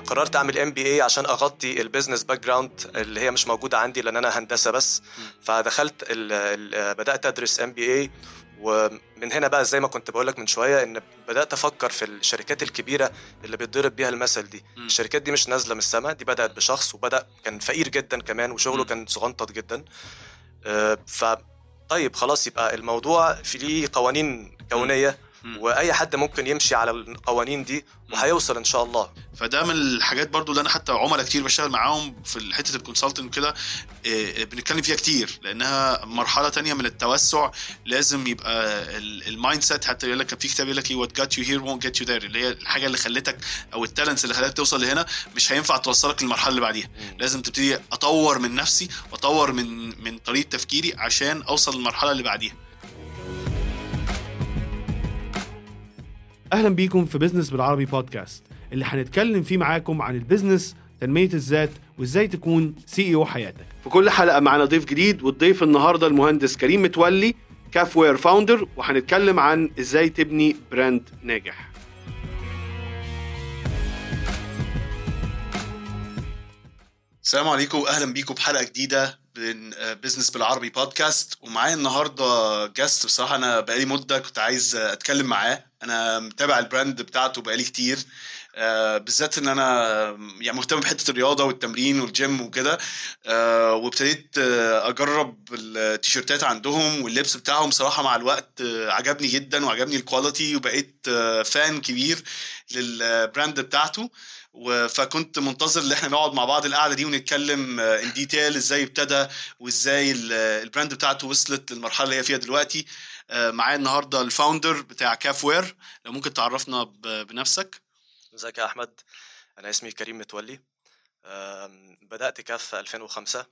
قررت أعمل MBA عشان أغطي ال business background اللي هي مش موجودة عندي لأن أنا هندسة بس فدخلت ال ال بدأت أدرس MBA ومن هنا بقى زي ما كنت بقول لك من شوية إن بدأت أفكر في الشركات الكبيرة اللي بيتضرب بيها المثل دي م. الشركات دي مش نازلة من السماء دي بدأت بشخص وبدأ كان فقير جدا كمان وشغله م. كان صغنطط جدا آه، ف طيب خلاص يبقى الموضوع في ليه قوانين كونية م. وأي حد ممكن يمشي على القوانين دي وهيوصل إن شاء الله. فده من الحاجات برضو اللي أنا حتى عملاء كتير بشتغل معاهم في حتة ال consulting وكده إيه، بنتكلم فيها كتير لأنها مرحلة تانية من التوسع. لازم يبقى ال mindset حتى يقول لك كان في كتاب يقول لك what got you here won't get you there اللي هي الحاجة اللي خلتك أو ال talents اللي خلتك توصل لهنا مش هينفع توصلك للمرحلة اللي بعديها. لازم تبتدي أطور من نفسي وأطور من من طريقة تفكيري عشان أوصل للمرحلة اللي بعديها. أهلا بيكم في بزنس بالعربي بودكاست اللي هنتكلم فيه معاكم عن ال business تنمية الذات وإزاي تكون CEO حياتك. في كل حلقة معانا ضيف جديد والضيف النهاردة المهندس كريم متولي كاف وير founder وهنتكلم عن إزاي تبني brand ناجح. السلام عليكم واهلا بيكم بحلقه جديدة. من بزنس بالعربي بودكاست ومعايا النهارده guest بصراحة أنا بقالي مدة كنت عايز أتكلم معاه. أنا متابع ال brand بتاعته بقالي كتير. آه بالذات إن أنا يعني مهتم بحتة الرياضة والتمرين والجيم وكده. آه وابتديت آه أجرب ال تيشيرتات عندهم واللبس بتاعهم. صراحة مع الوقت آه عجبني جدا وعجبني ال quality وبقيت آه fan كبير لل brand بتاعته. فكنت منتظر ان إحنا نقعد مع بعض القعدة دي ونتكلم in detail إزاي ابتدى وازاي ال brand بتاعته وصلت للمرحلة اللي هي فيها دلوقتي. معايا النهارده ال founder بتاع كاف وير لو ممكن تعرفنا بنفسك. ازيك يا أحمد؟ أنا اسمي كريم متولي. بدأت كاف في 2005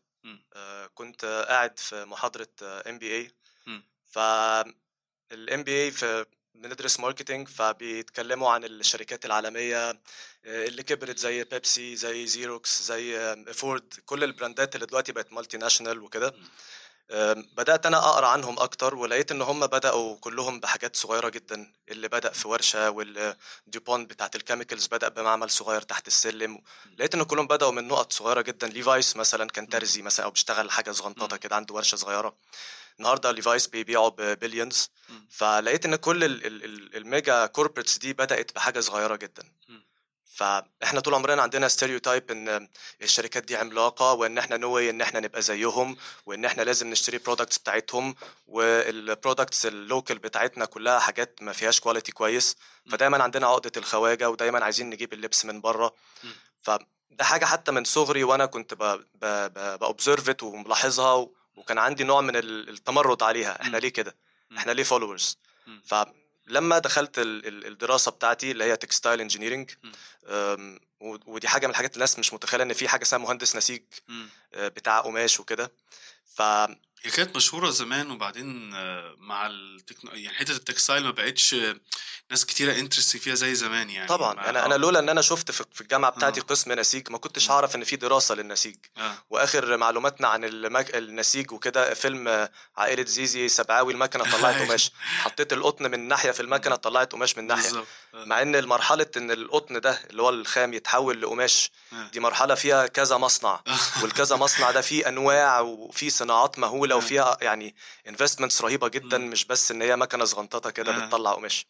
كنت قاعد في محاضرة MBA فال MBA في بندرس marketing فبيتكلموا عن الشركات العالمية اللي كبرت زي بيبسي زي زيروكس زي فورد كل ال brandات اللي دلوقتي بقت multinational وكده بدأت أنا أقرأ عنهم أكتر ولقيت إن هم بدأوا كلهم بحاجات صغيرة جدا. اللي بدأ في ورشة وال DuPont بتاعت ال chemicals بدأ بمعمل صغير تحت السلم. لقيت إن كلهم بدأوا من نقط صغيرة جدا. ليفايس مثلا كان ترزي مثلا أو بيشتغل حاجة صغنططة كده عنده ورشة صغيرة. النهارده ليفايس بيبيعوا ب billions فلقيت إن كل ال mega corporates دي بدأت بحاجة صغيرة جدا. فإحنا طول عمرنا عندنا stereotype إن الشركات دي عملاقة وإن إحنا no way إن إحنا نبقى زيهم وإن إحنا لازم نشتري products بتاعتهم وال products ال local بتاعتنا كلها حاجات ما فيهاش quality كويس. فدايما عندنا عقدة الخواجة ودايما عايزين نجيب اللبس من بره. فده حاجة حتى من صغري وأنا كنت ب observe وملاحظها وكان عندي نوع من التمرد عليها. إحنا ليه كده؟ إحنا ليه followers فلما دخلت الدراسة بتاعتي اللي هي textile engineering ودي حاجة من الحاجات الناس مش متخيلة إن في حاجة اسمها مهندس نسيج بتاع قماش وكده. ف هي كانت مشهورة زمان وبعدين مع التكنو... يعني حتة ال textile ما بقتش ناس كتيرة interested فيها زي زمان يعني. طبعا أنا أنا لولا إن أنا شفت في الجامعة بتاعتي آه. قسم نسيج ما كنتش هعرف إن في دراسة للنسيج. آه. وآخر معلوماتنا عن المك... النسيج وكده فيلم عائلة زيزي سبعاوي المكنة طلعت قماش. حطيت القطن من ناحية في المكنة طلعت قماش من ناحية. بالزبط. مع إن مرحلة إن القطن ده اللي هو الخام يتحول لقماش دي مرحلة فيها كذا مصنع. والكذا مصنع ده فيه أنواع وفيه صناعات مهولة وفيها يعني investments رهيبة جدا مش بس إن هي مكنة صغنططة كده بتطلع قماش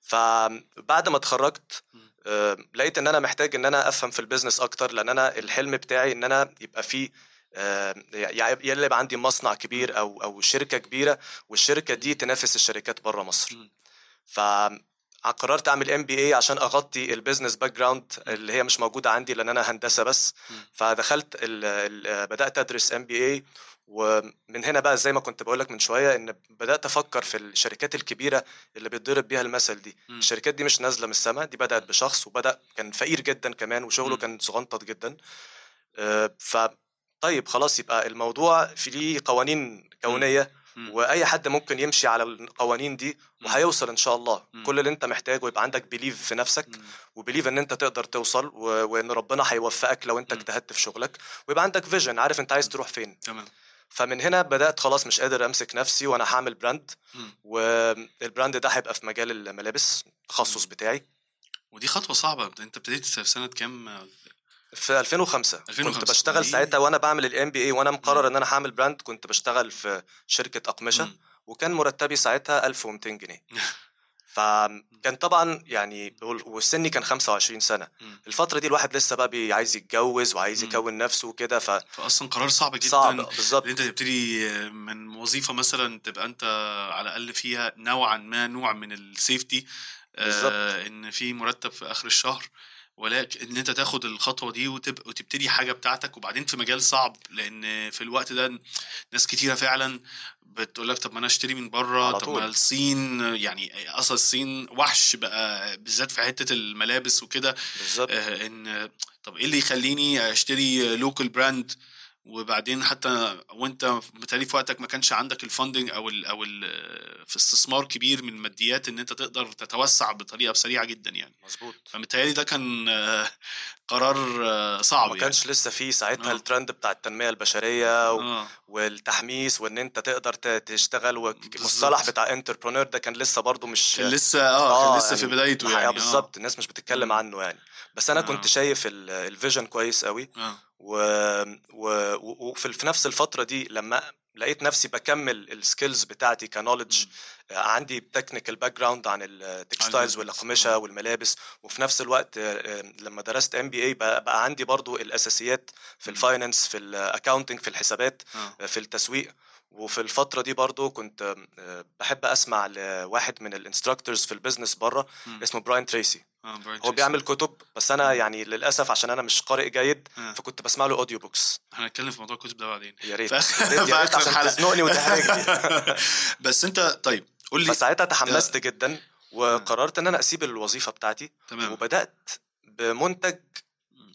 فبعد ما اتخرجت آه لقيت إن أنا محتاج إن أنا أفهم في ال business أكتر لأن أنا الحلم بتاعي إن أنا يبقى في آه يعني يبقى عندي مصنع كبير أو أو شركة كبيرة والشركة دي تنافس الشركات بره مصر. ف قررت أعمل MBA عشان أغطي ال business background اللي هي مش موجودة عندي لأن أنا هندسة بس. فدخلت ال ال بدأت أدرس MBA ومن هنا بقى زي ما كنت بقول لك من شوية إن بدأت أفكر في الشركات الكبيرة اللي بيتضرب بيها المثل دي. م. الشركات دي مش نازلة من السماء دي بدأت بشخص وبدأ كان فقير جدا كمان وشغله م. كان صغنطط جدا. أه ف طيب خلاص يبقى الموضوع في ليه قوانين كونية م. وأي حد ممكن يمشي على القوانين دي وهيوصل إن شاء الله. م. كل اللي أنت محتاجه يبقى عندك belief في نفسك و belief إن أنت تقدر توصل و... وإن ربنا هيوفقك لو أنت اجتهدت في شغلك. ويبقى عندك vision عارف أنت عايز تروح فين. تمام. فمن هنا بدأت خلاص مش قادر أمسك نفسي وأنا هعمل brand. وال brand ده هيبقى في مجال الملابس التخصص بتاعي. ودي خطوة صعبة. أنت ابتديت في سنة كام؟ في 2005 2005. كنت بشتغل دي- ساعتها وأنا بعمل ال MBA وأنا مقرر إن أنا هعمل brand كنت بشتغل في شركة أقمشة. مم. وكان مرتبي ساعتها 1200 جنيه. فكان طبعا يعني وال- وسني كان 25 سنة مم. الفترة دي الواحد لسه بقى بي- عايز يتجوز وعايز. يكون نفسه وكده ف فاصلا قرار صعب جدا صعب بالظبط ان أنت تبتدي من وظيفة مثلا تبقى أنت على الأقل فيها نوعا ما نوع من ال safety. آه إن في مرتب في آخر الشهر ولكن إن أنت تاخد الخطوة دي وتبقى وتبتدي حاجة بتاعتك وبعدين في مجال صعب لأن في الوقت ده ناس كتيرة فعلا بتقول لك طب ما أنا أشتري من بره طب. ما الصين يعني أصلا الصين وحش بقى بالذات في حتة الملابس وكده. بالظبط. آه، إن طب إيه اللي يخليني أشتري local brand وبعدين حتى وانت بالتالي في وقتك ما كانش عندك ال funding أو ال أو ال في استثمار كبير من الماديات إن أنت تقدر تتوسع بطريقة سريعة جدا يعني مظبوط فمتهيألي ده كان آه، قرار آه، صعب ما يعني كانش لسه في ساعتها آه. الترند بتاع التنمية البشرية و... آه. والتحميس وإن أنت تقدر تشتغل. والمصطلح بتاع entrepreneur ده كان لسه برضه مش كان لسه آه, كان لسه في يعني بدايته الحقيقة يعني بالظبط الناس مش بتتكلم. عنه يعني بس أنا آه. كنت شايف ال- الـ vision كويس قوي آه. و... و... وفي في نفس الفترة دي لما لقيت نفسي بكمل ال skills بتاعتي knowledge عندي technical background عن ال textiles ال business. والأقمشة والملابس وفي نفس الوقت آه، آه، لما درست MBA بقى عندي برضو الأساسيات في. ال finance في ال accounting في الحسابات آه. آه، في التسويق وفي الفترة دي برضو كنت آه، بحب أسمع لواحد من ال instructors في ال business بره. اسمه براين تريسي آه. هو تريسي. بيعمل كتب بس أنا يعني للأسف عشان أنا مش قارئ جيد آه. فكنت بسمع له audio books هنتكلم في موضوع الكتب ده بعدين. يا ريت. يا ريت, عشان. تزنقني وتحرجني بس أنت طيب قول لي. فساعتها تحمست جدا وقررت إن أنا أسيب الوظيفة بتاعتي تمام. وبدأت بمنتج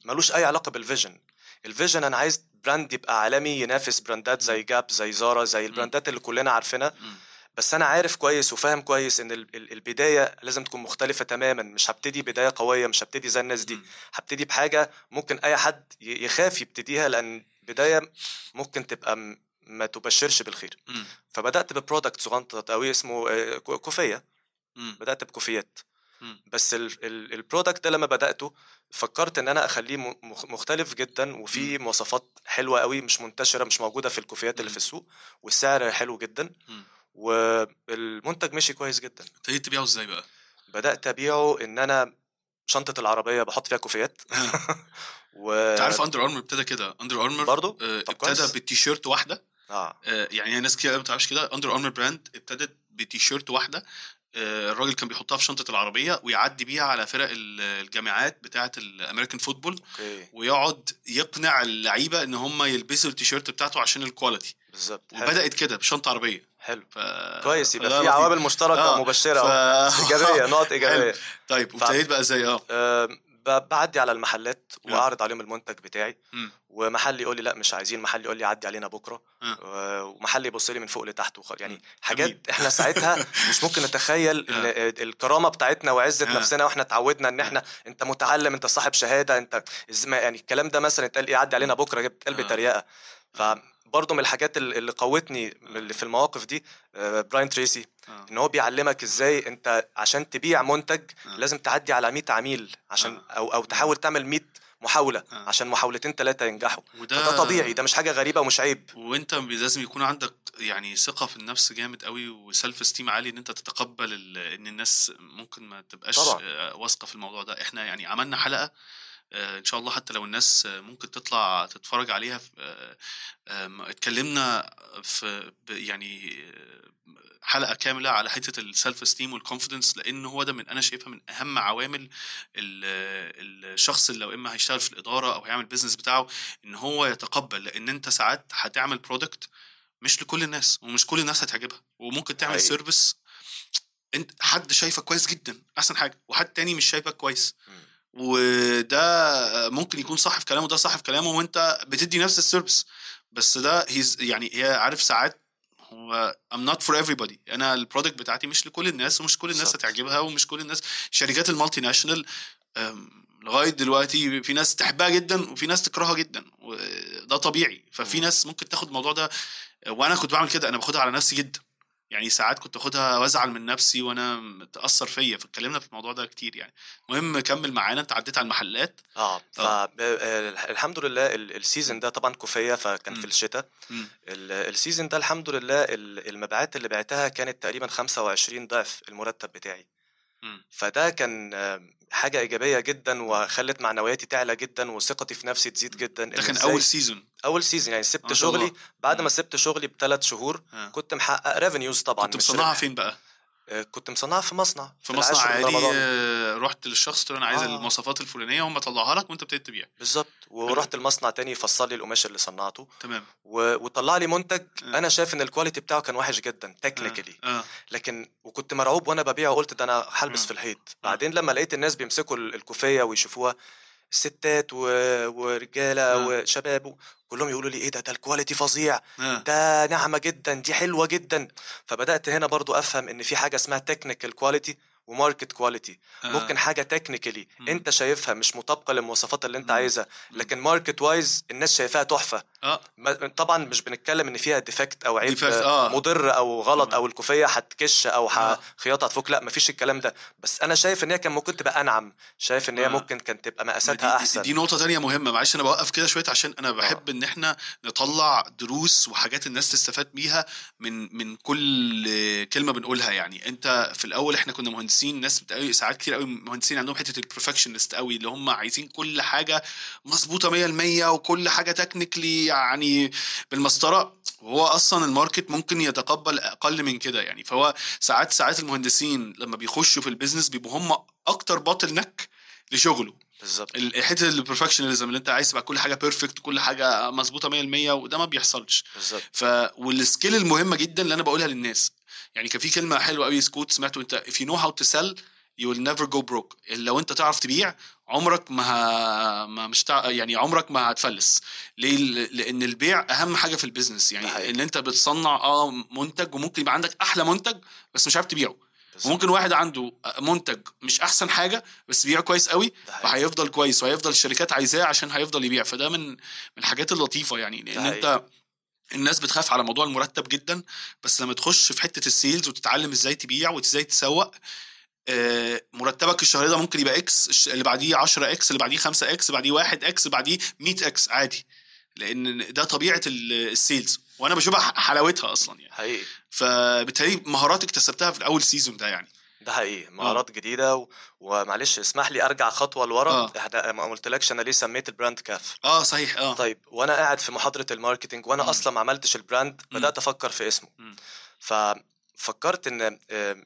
ملوش أي علاقة بال vision. ال vision أنا عايز brand يبقى عالمي ينافس براندات زي Gap زي Zara زي البراندات اللي كلنا عارفينها. بس أنا عارف كويس وفاهم كويس إن ال- ال- البداية لازم تكون مختلفة تماما مش هبتدي بداية قوية مش هبتدي زي الناس دي. هبتدي بحاجة ممكن أي حد يخاف يبتديها لأن بداية ممكن تبقى م- ما تبشرش بالخير مم. فبدأت ب product صغنطط قوي اسمه آه، كو- كوفية مم. بدأت بكوفيات مم. بس ال- ال- ال product ده لما بدأته فكرت إن أنا أخليه م- مخ- مختلف جدا وفيه مواصفات حلوة قوي مش منتشرة مش موجودة في الكوفيات اللي. في السوق والسعر حلو جدا. والمنتج مشي كويس جدا. ابتديت تبيعه إزاي بقى؟ بدأت أبيعه إن أنا شنطة العربية بحط فيها كوفيات. و انت عارف Under Armour ابتدى كده. Under Armour برضو؟ آه، طب ابتدى. بالتيشيرت واحدة. آه. آه، يعني ناس كتير ما بتعرفش كده. Under Armour brand ابتدت بتيشيرت واحدة. آه، الراجل كان بيحطها في شنطة العربية ويعدي بيها على فرق ال- الجامعات بتاعة ال American football ويقعد يقنع اللعيبة إن هم يلبسوا التيشيرت بتاعته عشان ال quality بالظبط. وبدأت كده بشنطة عربية. حلو ف... كويس يبقى في. عوامل مشتركة آه، مبشره ف... إيجابية نقط إيجابية حلو. طيب وابتديت بقى إزاي آه ب- بعدي على المحلات آه. وأعرض عليهم المنتج بتاعي. ومحل يقول لي لأ مش عايزين محل يقول لي عدي علينا بكرة آه. ومحل يبص لي من فوق لتحت وخ... يعني. حاجات. إحنا ساعتها مش ممكن نتخيل إن الكرامة بتاعتنا وعزة آه. نفسنا وإحنا اتعودنا إن إحنا أنت متعلم أنت صاحب شهادة أنت يعني الكلام ده مثلا اتقال إيه عدي علينا بكرة جبت قلبي آه. تريقة فبرضه من الحاجات اللي قوتني اللي في المواقف دي آه، براين تريسي آه. إن هو بيعلمك إزاي أنت عشان تبيع منتج آه. لازم تعدي على 100 عميل عشان آه. أو أو تحاول تعمل 100 محاولة آه. عشان محاولتين ثلاثة ينجحوا وده فده طبيعي ده مش حاجة غريبة ومش عيب وأنت لازم يكون عندك يعني ثقة في النفس جامد قوي وسيلف استيم عالي إن أنت تتقبل إن الناس ممكن ما تبقاش. آه، واثقة في الموضوع ده إحنا يعني عملنا حلقة إن شاء الله حتى لو الناس آه، ممكن تطلع تتفرج عليها آه، اتكلمنا في يعني آه، حلقة كاملة على حتة ال self-esteem وال confidence لأن هو ده من أنا شايفها من أهم عوامل ال- الشخص اللي لو إما هيشتغل في الإدارة أو هيعمل business بتاعه إن هو يتقبل لأن أنت ساعات هتعمل product مش لكل الناس ومش كل الناس هتعجبها وممكن تعمل. service أنت حد شايفك كويس جدا أحسن حاجة وحد تاني مش شايفك كويس مم. وده ممكن يكون صح في كلامه وده صح في كلامه وانت بتدي نفس ال service بس ده هيز يعني هي عارف ساعات هو I'm not for everybody أنا ال product بتاعتي مش لكل الناس ومش كل الناس. هتعجبها ومش كل الناس شركات ال multinational لغاية دلوقتي في ناس تحبها جدا وفي ناس تكرهها جدا وده طبيعي ففي. ناس ممكن تاخد الموضوع ده وأنا كنت بعمل كده أنا باخدها على نفسي جدا يعني ساعات كنت آخدها وأزعل من نفسي وأنا متأثر فيا فاتكلمنا في الموضوع ده كتير يعني المهم كمل معانا أنت عديت على المحلات آه فالحمد لله ال- ال season ده طبعا كوفية فكان مم. في الشتاء ال season ده الحمد لله ال- المبيعات اللي بعتها كانت تقريبا 25 ضعف المرتب بتاعي. فده كان آه، حاجة إيجابية جدا وخلت معنوياتي تعلى جدا وثقتي في نفسي تزيد جدا ده كان أول season أول season يعني سبت شغلي. بعد. ما سبت شغلي بثلاث شهور آه. كنت محقق revenues طبعا كنت مصنعها. فين بقى كنت مصنعها في مصنع في مصنع العاشر من عادي. آه، رحت للشخص قلت له أنا عايز آه. المواصفات الفلانية هم طلعوها لك وانت ابتديت تبيع بالظبط ورحت المصنع تاني يفصل لي القماش اللي صنعته تمام و... وطلع لي منتج آه. أنا شايف إن ال quality بتاعه كان وحش جدا technically آه, آه. لكن وكنت مرعوب وأنا ببيعه وقلت ده أنا هلبس آه. في الحيط بعدين لما لقيت الناس بيمسكوا ال- الكوفية ويشوفوها ستات و... ورجالة آه. وشباب كلهم يقولوا لي إيه ده ده ال quality فظيع آه. ده ناعمة جدا دي حلوة جدا فبدأت هنا برضو أفهم إن في حاجة اسمها technical quality و market quality آه. ممكن حاجة technically. أنت شايفها مش مطابقة للمواصفات اللي أنت مم. عايزها لكن market wise الناس شايفاها تحفة آه. طبعا مش بنتكلم إن فيها defect أو عيب Defect، آه. مضر أو غلط أو الكوفية هتكش أو آه. خياطة هتفك. لا مفيش الكلام ده. بس أنا شايف إن هي كان ممكن تبقى أنعم. شايف إن هي آه. ممكن كان تبقى دي, مقاساتها أحسن. دي نقطة تانية مهمة. معلش أنا بوقف كده شوية عشان أنا بحب إن إحنا نطلع دروس وحاجات الناس تستفاد بيها من من كل كلمة بنقولها يعني. أنت في الأول إحنا كنا مهندسين ناس بتقوي ساعات كتير قوي مهندسين عندهم حتة البرفكشنست قوي اللي هم عايزين كل حاجة مظبوطة 100% وكل حاجة تكنيكلي يعني بالمسطرة وهو أصلا الماركت ممكن يتقبل أقل من كده يعني. فهو ساعات ساعات المهندسين لما بيخشوا في البيزنس بيبقوا هم أكتر باطل نك لشغله. بالظبط. ال- حتة ال perfectionalism اللي أنت عايز تبقى كل حاجة perfect كل حاجة مظبوطة 100% وده ما بيحصلش. بالظبط. ف وال skill المهمة جدا اللي أنا بقولها للناس. يعني كان في كلمة حلوة قوي quote سمعته أنت if you know how to sell you will never go broke. لو أنت تعرف تبيع عمرك ما ه... ما مش تع... يعني عمرك ما هتفلس. ليه؟ لأن البيع أهم حاجة في ال business. يعني. إن أنت بتصنع آه منتج وممكن يبقى عندك أحلى منتج بس مش عارف تبيعه. بالظبط. وممكن واحد عنده منتج مش أحسن حاجة بس بيبيع كويس قوي. فهيفضل كويس وهيفضل الشركات عايزاه عشان هيفضل يبيع. فده من من الحاجات اللطيفة يعني. لأن أنت الناس بتخاف على موضوع المرتب جدا بس لما تخش في حتة ال sales وتتعلم إزاي تبيع وإزاي تسوق مرتبك الشهري ده ممكن يبقى X اللي بعديه 10 X اللي بعديه 5 X بعديه 1 X بعديه 100 X عادي. لأن ده طبيعة ال- ال sales وأنا بشوفها حلاوتها أصلا يعني. حقيقي. فبالتالي مهارات اكتسبتها في الأول season ده يعني. ده حقيقي. مهارات جديدة و... ومعلش اسمح لي أرجع خطوة لورا. آه. إحنا ما قلتلكش أنا ليه سميت ال brand كاف. آه صحيح. آه. طيب وأنا قاعد في محاضرة ال marketing وأنا مم. أصلا ما عملتش ال brand. بدأت أفكر في اسمه. مم. ففكرت إن آم،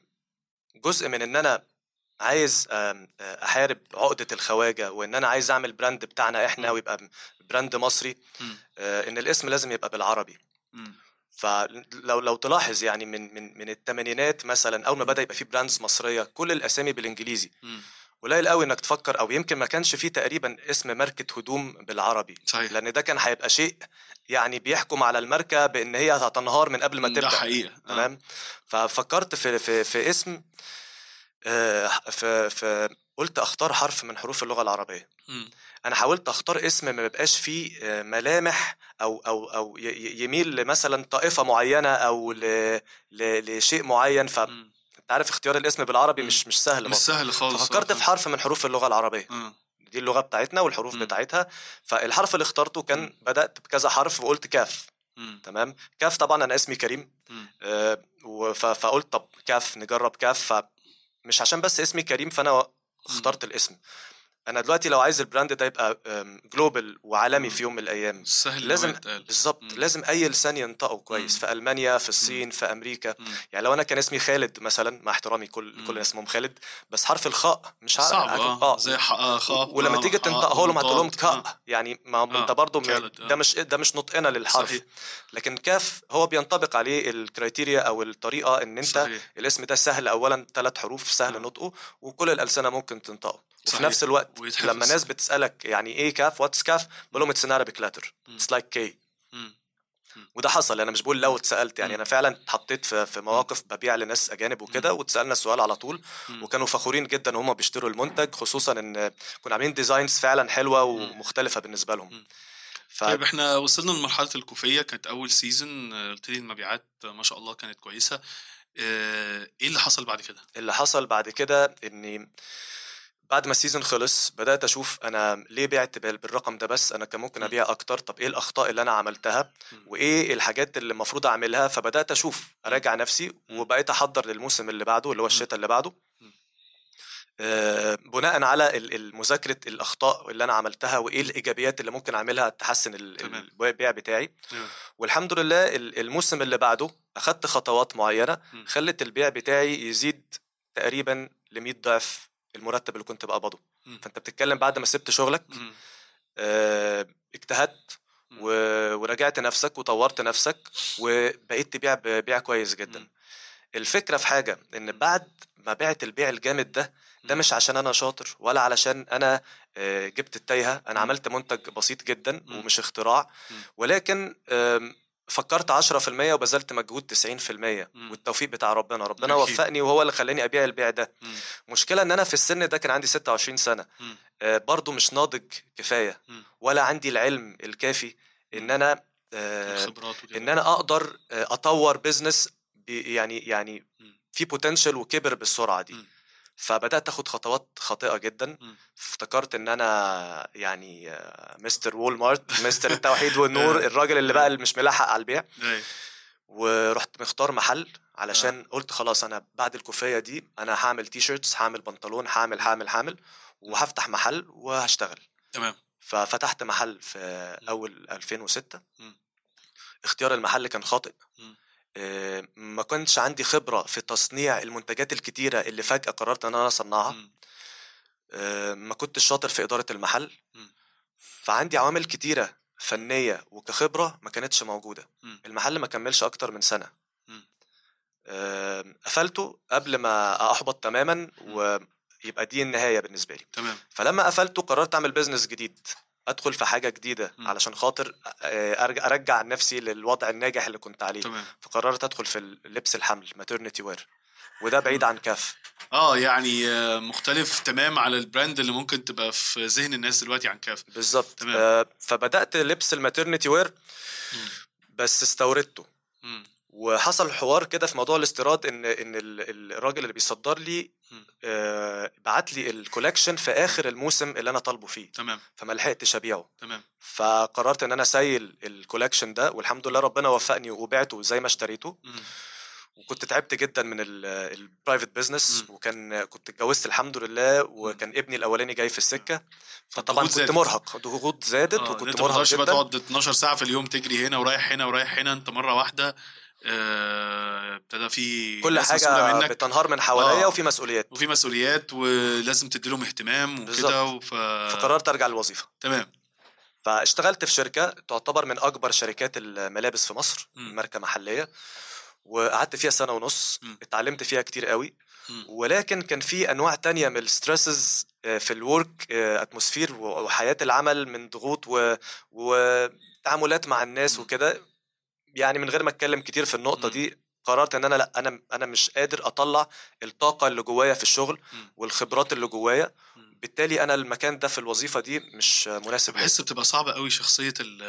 جزء من إن أنا عايز آه، أحارب عقدة الخواجة وإن أنا عايز أعمل brand بتاعنا إحنا. ويبقى brand مصري. آه، إن الاسم لازم يبقى بالعربي. فلو لو تلاحظ يعني من من من الثمانينات مثلا أول ما بدأ يبقى في brands مصرية كل الأسامي بالإنجليزي. قليل قوي إنك تفكر أو يمكن ما كانش فيه تقريبا اسم ماركة هدوم بالعربي. صحيح. لأن ده كان هيبقى شيء يعني بيحكم على الماركة بإن هي هتنهار من قبل ما ده تبدأ. حقيقة. آه. تمام؟ ففكرت في في في اسم آه، في في قلت أختار حرف من حروف اللغة العربية. مم. أنا حاولت أختار اسم ما بيبقاش فيه آه، ملامح أو أو أو يميل لمثلا طائفة معينة أو ل- ل- لشيء معين. فانت مم. عارف اختيار الاسم بالعربي. مش مش سهل مش برضه. سهل خالص ففكرت آه. في حرف من حروف اللغة العربية آه. دي اللغة بتاعتنا والحروف مم. بتاعتها فالحرف اللي اخترته كان مم. بدأت بكذا حرف وقلت كاف مم. تمام كاف طبعا أنا اسمي كريم. آه، فقلت طب كاف نجرب كاف فمش عشان بس اسمي كريم فأنا اخترت الاسم أنا دلوقتي لو عايز ال brand ده يبقى global وعالمي مم. في يوم من الأيام سهل لازم. بالظبط مم. لازم أي لسان ينطقه كويس مم. في ألمانيا في الصين في أمريكا مم. يعني لو أنا كان اسمي خالد مثلا مع احترامي كل مم. كل الناس اسمهم خالد بس حرف الخاء مش عارف صعب آه زي آه، خاء ولما آه، تيجي حاء، تنطقها لهم هتقول لهم. آه. كاء يعني ما آه، انت برضه آه. ده مش ده مش نطقنا للحرف صحيح. لكن كاف هو بينطبق عليه ال criteria أو الطريقة إن أنت صحيح. الاسم ده سهل اولا ثلاث حروف سهل آه. نطقه وكل الألسنة ممكن تنطقه وفي. نفس الوقت. لما ناس بتسألك يعني إيه كاف؟ what's كاف؟ بقول لهم it's an Arabic letter. it's like K. وده حصل. أنا مش بقول لو اتسألت. يعني. أنا فعلا اتحطيت في في مواقف ببيع لناس أجانب وكده واتسألنا السؤال على طول. وكانوا فخورين جدا وهم بيشتروا المنتج خصوصا إن كنا عاملين designs فعلا حلوة ومختلفة بالنسبة لهم. ف... طيب إحنا وصلنا لمرحلة الكوفية. كانت أول season قلت لي المبيعات ما شاء الله كانت كويسة. آه، إيه اللي حصل بعد كده؟ اللي حصل بعد كده إني بعد ما ال season خلص بدأت أشوف أنا ليه بعت بال- بالرقم ده بس أنا كان ممكن. أبيع أكتر طب إيه الأخطاء اللي أنا عملتها. وإيه الحاجات اللي المفروض أعملها فبدأت أشوف أراجع نفسي. وبقيت أحضر للموسم اللي بعده اللي هو الشتاء اللي بعده. آه، بناء على المذاكره الأخطاء اللي أنا عملتها وإيه الإيجابيات اللي ممكن أعملها تحسن. البيع بتاعي تمام. والحمد لله ال- الموسم اللي بعده أخدت خطوات معينة. خلت البيع بتاعي يزيد تقريبا ل 100 ضعف المرتب اللي كنت بقبضه. فأنت بتتكلم بعد ما سبت شغلك. آه، اجتهدت. و- وراجعت نفسك وطورت نفسك وبقيت تبيع ببيع كويس جدا م. الفكرة في حاجة إن بعد ما بعت البيع الجامد ده ده. مش عشان أنا شاطر ولا علشان أنا آه، جبت التايهة أنا. عملت منتج بسيط جدا. ومش اختراع. ولكن فكرت 10% وبذلت مجهود 90% م. والتوفيق بتاع ربنا ربنا أكيد. وفقني وهو اللي خلاني أبيع البيع ده مم. مشكلة إن أنا في السن ده كان عندي 26 سنة مم. آه، برضو مش ناضج كفاية مم. ولا عندي العلم الكافي إن أنا آه، إن أنا أقدر آه، أطور business يعني يعني مم. في potential وكبر بالسرعة دي مم. فبدأت آخد خطوات خاطئة جدا. مم. افتكرت إن أنا يعني آه، Mr. وول مارت Mr. التوحيد والنور الراجل اللي بقى اللي مش ملاحق على البيع. أيوة. ورحت مختار محل علشان قلت خلاص أنا بعد الكوفية دي أنا هعمل T-shirts هعمل بنطلون هعمل هعمل هعمل وهفتح محل وهشتغل. تمام. ففتحت محل في أول 2006 مم. اختيار المحل كان خاطئ. آه، ما كنتش عندي خبرة في تصنيع المنتجات الكتيرة اللي فجأة قررت إن أنا أصنعها. آه، ما كنتش شاطر في إدارة المحل. فعندي عوامل كتيرة فنية وكخبرة ما كانتش موجودة. المحل ما كملش أكتر من سنة. آه، قفلته قبل ما أحبط تماما ويبقى دي النهاية بالنسبة لي تمام فلما قفلته قررت أعمل business جديد أدخل في حاجة جديدة مم. علشان خاطر آه، أرجع نفسي للوضع الناجح اللي كنت عليه تمام فقررت أدخل في لبس الحمل maternity wear وده بعيد عن كاف آه يعني آه، مختلف تمام على ال brand اللي ممكن تبقى في ذهن الناس دلوقتي عن كاف بالظبط تمام. آه، فبدأت لبس ال maternity wear. بس استوردته مم. وحصل حوار كده في موضوع الاستيراد إن إن ال- الراجل اللي بيصدر لي. آه بعت لي ال collection في آخر الموسم اللي أنا طالبه فيه. تمام. فما لحقتش أبيعه. تمام. فقررت إن أنا sale ال collection ده والحمد لله ربنا وفقني وبعته زي ما اشتريته. مم. وكنت تعبت جدا من ال private business. وكان كنت اتجوزت الحمد لله وكان ابني الأولاني جاي في السكة. فطبعا كنت زادت. مرهق. ضغوط زادت آه، وكنت مرهق تقدرش بقى جدا. تقعد 12 ساعة في اليوم تجري هنا ورايح هنا ورايح هنا أنت مرة واحدة. ابتدى في كل حاجة منك بتنهار من حواليا آه. وفي مسؤوليات وفي مسؤوليات ولازم تدي لهم اهتمام وكده. وف... فقررت أرجع للوظيفة تمام فاشتغلت في شركة تعتبر من أكبر شركات الملابس في مصر مم. ماركة محلية وقعدت فيها سنة ونص مم. اتعلمت فيها كتير قوي مم. ولكن كان في أنواع تانية من ال stresses في ال work atmosphere وحياة العمل من ضغوط و... وتعاملات مع الناس. وكده يعني من غير ما أتكلم كتير في النقطة مم. دي قررت إن أنا لأ أنا أنا مش قادر أطلع الطاقة اللي جوايا في الشغل مم. والخبرات اللي جوايا. بالتالي أنا المكان ده في الوظيفة دي مش مناسب. بحس بتبقى صعبة قوي شخصية ال-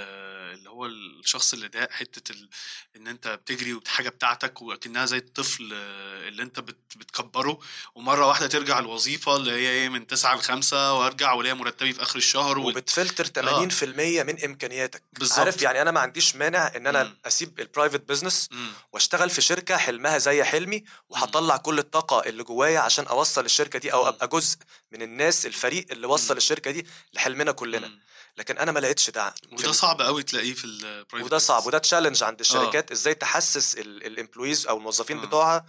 اللي هو الشخص اللي ده ال... إن أنت بتجري وحاجة بتاعتك وكأنها زي الطفل آه، اللي أنت بت... بتكبره ومرة واحدة ترجع الوظيفة اللي هي إيه من تسعة لخمسة وأرجع ولاقي مرتبي في آخر الشهر و... وبتفلتر 80% من إمكانياتك بالظبط. عارف يعني أنا ما عنديش مانع إن أنا مم. أسيب ال private business. وأشتغل في شركة حلمها زي حلمي وهطلع كل الطاقة اللي جوايا عشان أوصل الشركة دي أو. أبقى جزء من الناس الفريق اللي وصل مم. الشركة دي لحلمنا كلنا مم. لكن أنا ما لقيتش ده وده صعب قوي تلاقيه في ال private وده صعب وده challenge عند الشركات إزاي تحسس ال employees أو الموظفين آه. بتوعها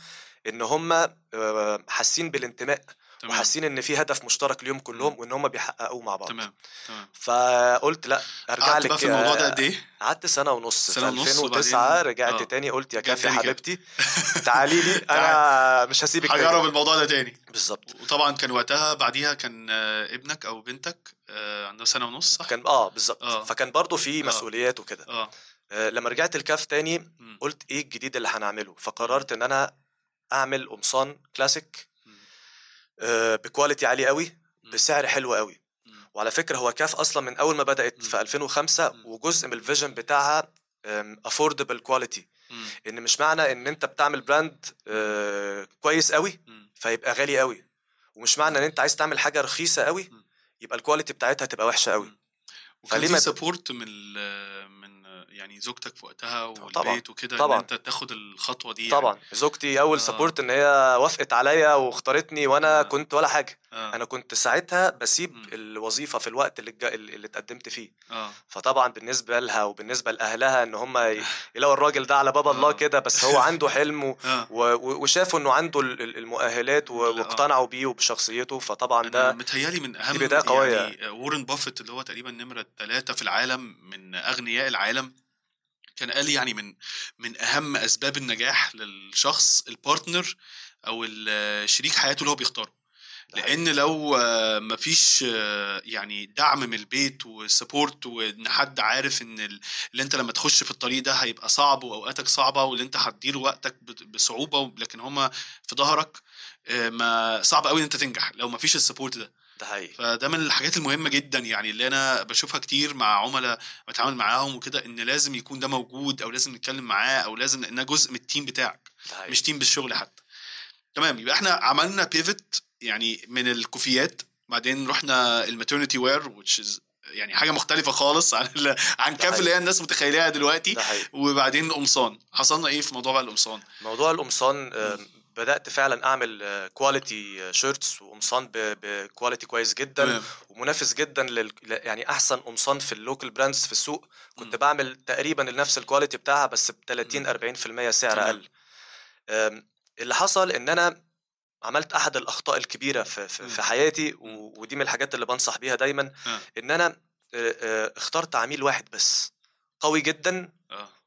إن هم آه، حاسين بالانتماء تمام وحاسين إن في هدف مشترك ليهم كلهم وإن هم بيحققوه مع بعض تمام تمام فقلت لأ أرجع قعدت لك بقى في الموضوع ده قد إيه؟ قعدت سنة ونص سنة في ونص 2009 وبعدين- رجعت آه. تاني قلت يا كافي. حبيبتي تعالي لي أنا مش هسيبك هجرب تاني الموضوع ده تاني بالظبط وطبعا كان وقتها بعديها كان آه، ابنك أو بنتك آه، عنده سنة ونص صح؟ كان آه بالظبط آه. فكان برضو في آه. مسؤوليات وكده آه لما رجعت الكاف تاني. قلت إيه الجديد اللي هنعمله فقررت إن أنا أعمل قمصان classic ب quality عالي قوي. بسعر حلو قوي. وعلى فكرة هو كاف أصلا من أول ما بدأت. في 2005 مم. وجزء من ال vision بتاعها affordable quality. إن مش معنى إن أنت بتعمل brand آه، كويس قوي. فيبقى غالي قوي ومش معنى إن أنت عايز تعمل حاجة رخيصة قوي. يبقى ال quality بتاعتها تبقى وحشة قوي وكان فليه في ما- support من يعني زوجتك في وقتها طبعاً. والبيت وكده إن طبعاً. أنت تاخد الخطوة دي طبعا زوجتي أول آه. support إن هي وافقت عليا واختارتني وأنا آه. كنت ولا حاجة يعني. أنا كنت ساعتها بسيب مم. الوظيفة في الوقت اللي الج- اللي اتقدمت فيه آه فطبعا بالنسبة لها وبالنسبة لأهلها إن هم ي- يلاقوا الراجل ده على باب الله آه. كده بس هو عنده حلم و- آه و- وشافوا إنه عنده ال- ال- المؤهلات و- آه. واقتنعوا بيه وبشخصيته فطبعا ده متهيألي من أهم دي بداية قوية. يعني وورن بافيت اللي هو تقريبا نمرة ثلاثة في العالم من أغنياء العالم كان قال يعني من من أهم أسباب النجاح للشخص ال partner أو ال- شريك حياته اللي هو بيختاره. لأن لو مفيش يعني دعم من البيت و support وإن حد عارف إن ال- اللي أنت لما تخش في الطريق ده هيبقى صعب وأوقاتك صعبة واللي أنت هتدير وقتك بصعوبة لكن هما في ظهرك آه، ما صعب قوي إن أنت تنجح لو مفيش ال support ده. ده حقيقي. فده من الحاجات المهمة جدا يعني اللي أنا بشوفها كتير مع عملاء بتعامل معاهم وكده إن لازم يكون ده موجود أو لازم نتكلم معاه أو لازم لانها جزء من ال team بتاعك. مش team بالشغل حتى. تمام يبقى إحنا عملنا pivot يعني من الكوفيات بعدين رحنا ال maternity wear which is يعني حاجة مختلفة خالص عن عن كاف. اللي هي الناس متخيلها دلوقتي. وبعدين القمصان حصلنا إيه في موضوع بقى القمصان؟ موضوع القمصان بدأت فعلا أعمل quality shirts وقمصان ب quality كويس جدا تمام ومنافس جدا لل يعني أحسن قمصان في ال local brands في السوق كنت مم. بعمل تقريبا نفس ال quality بتاعها بس ب 30 40% سعر. أقل اللي حصل إن أنا عملت أحد الأخطاء الكبيرة في في, مم. في حياتي ودي من الحاجات اللي بنصح بيها دايما آه. إن أنا آه، آه، اخترت عميل واحد بس قوي جدا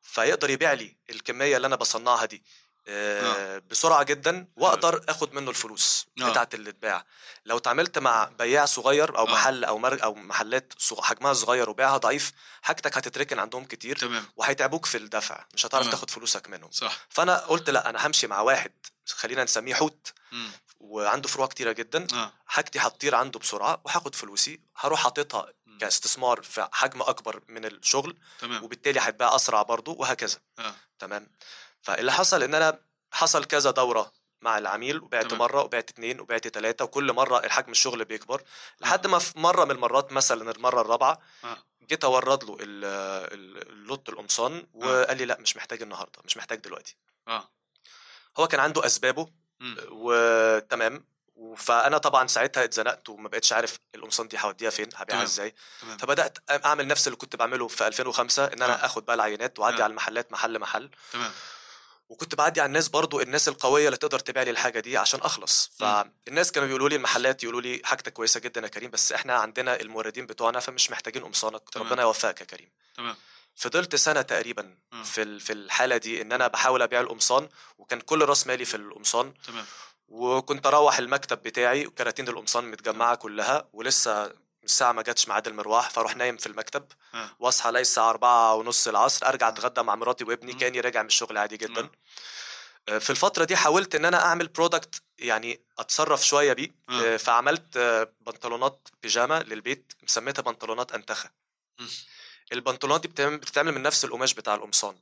فيقدر يبيع لي الكمية اللي أنا بصنعها دي آه، بسرعة جدا وأقدر آخد منه الفلوس آه. بتاعت اللي اتباع لو اتعاملت مع بياع صغير أو آه. محل أو مر أو محلات حجمها صغير وبيعها ضعيف حاجتك هتتركن عندهم كتير تمام. وهيتعبوك في الدفع. مش هتعرف. تاخد فلوسك منهم. صح. فأنا قلت لأ أنا همشي مع واحد خلينا نسميه حوت. وعنده فروع كتيرة جدا حاجتي هتطير عنده بسرعة وهاخد فلوسي هروح حاططها. كاستثمار في حجم أكبر من الشغل تمام. وبالتالي هيتباع أسرع برضه وهكذا. آه. تمام. فاللي حصل إن أنا حصل كذا دورة مع العميل وبعت تمام. مرة وبعت اتنين وبعت تلاتة وكل مرة الحجم الشغل بيكبر لحد ما في مرة من المرات مثلا المرة الرابعة آه جيت أورد له ال- ال- اللوت القمصان وقال لي لأ مش محتاج النهارده مش محتاج دلوقتي آه هو كان عنده أسبابه. وتمام فأنا طبعا ساعتها اتزنقت وما بقتش عارف القمصان دي هوديها فين هبيعها. إزاي تمام فبدأت أعمل نفس اللي كنت بعمله في 2005 إن أنا آه. آخد بقى العينات وأعدي آه. على المحلات محل محل تمام وكنت بعدي على الناس برضو الناس القوية اللي تقدر تبيع لي الحاجة دي عشان أخلص. فالناس كانوا بيقولوا لي المحلات يقولوا لي حاجتك كويسة جدا يا كريم بس إحنا عندنا الموردين بتوعنا فمش محتاجين قمصانك تمام. ربنا يوفقك يا كريم تمام فضلت سنة تقريبا مم. في في الحالة دي إن أنا بحاول أبيع القمصان وكان كل راس مالي في القمصان تمام وكنت أروح المكتب بتاعي وكراتين القمصان متجمعة كلها ولسه الساعة ما جاتش ميعاد المروح فأروح نايم في المكتب آه وأصحى ألاقي الساعة أربعة ونص العصر أرجع آه. أتغدى مع مراتي وابني. كأني راجع من الشغل عادي. جدا آه، في الفترة دي حاولت إن أنا أعمل برودكت يعني أتصرف شوية بيه آه. آه، فعملت بنطلونات بيجامة للبيت سميتها بنطلونات أنتخة مم. البنطلونات دي بتتعمل من نفس القماش بتاع القمصان.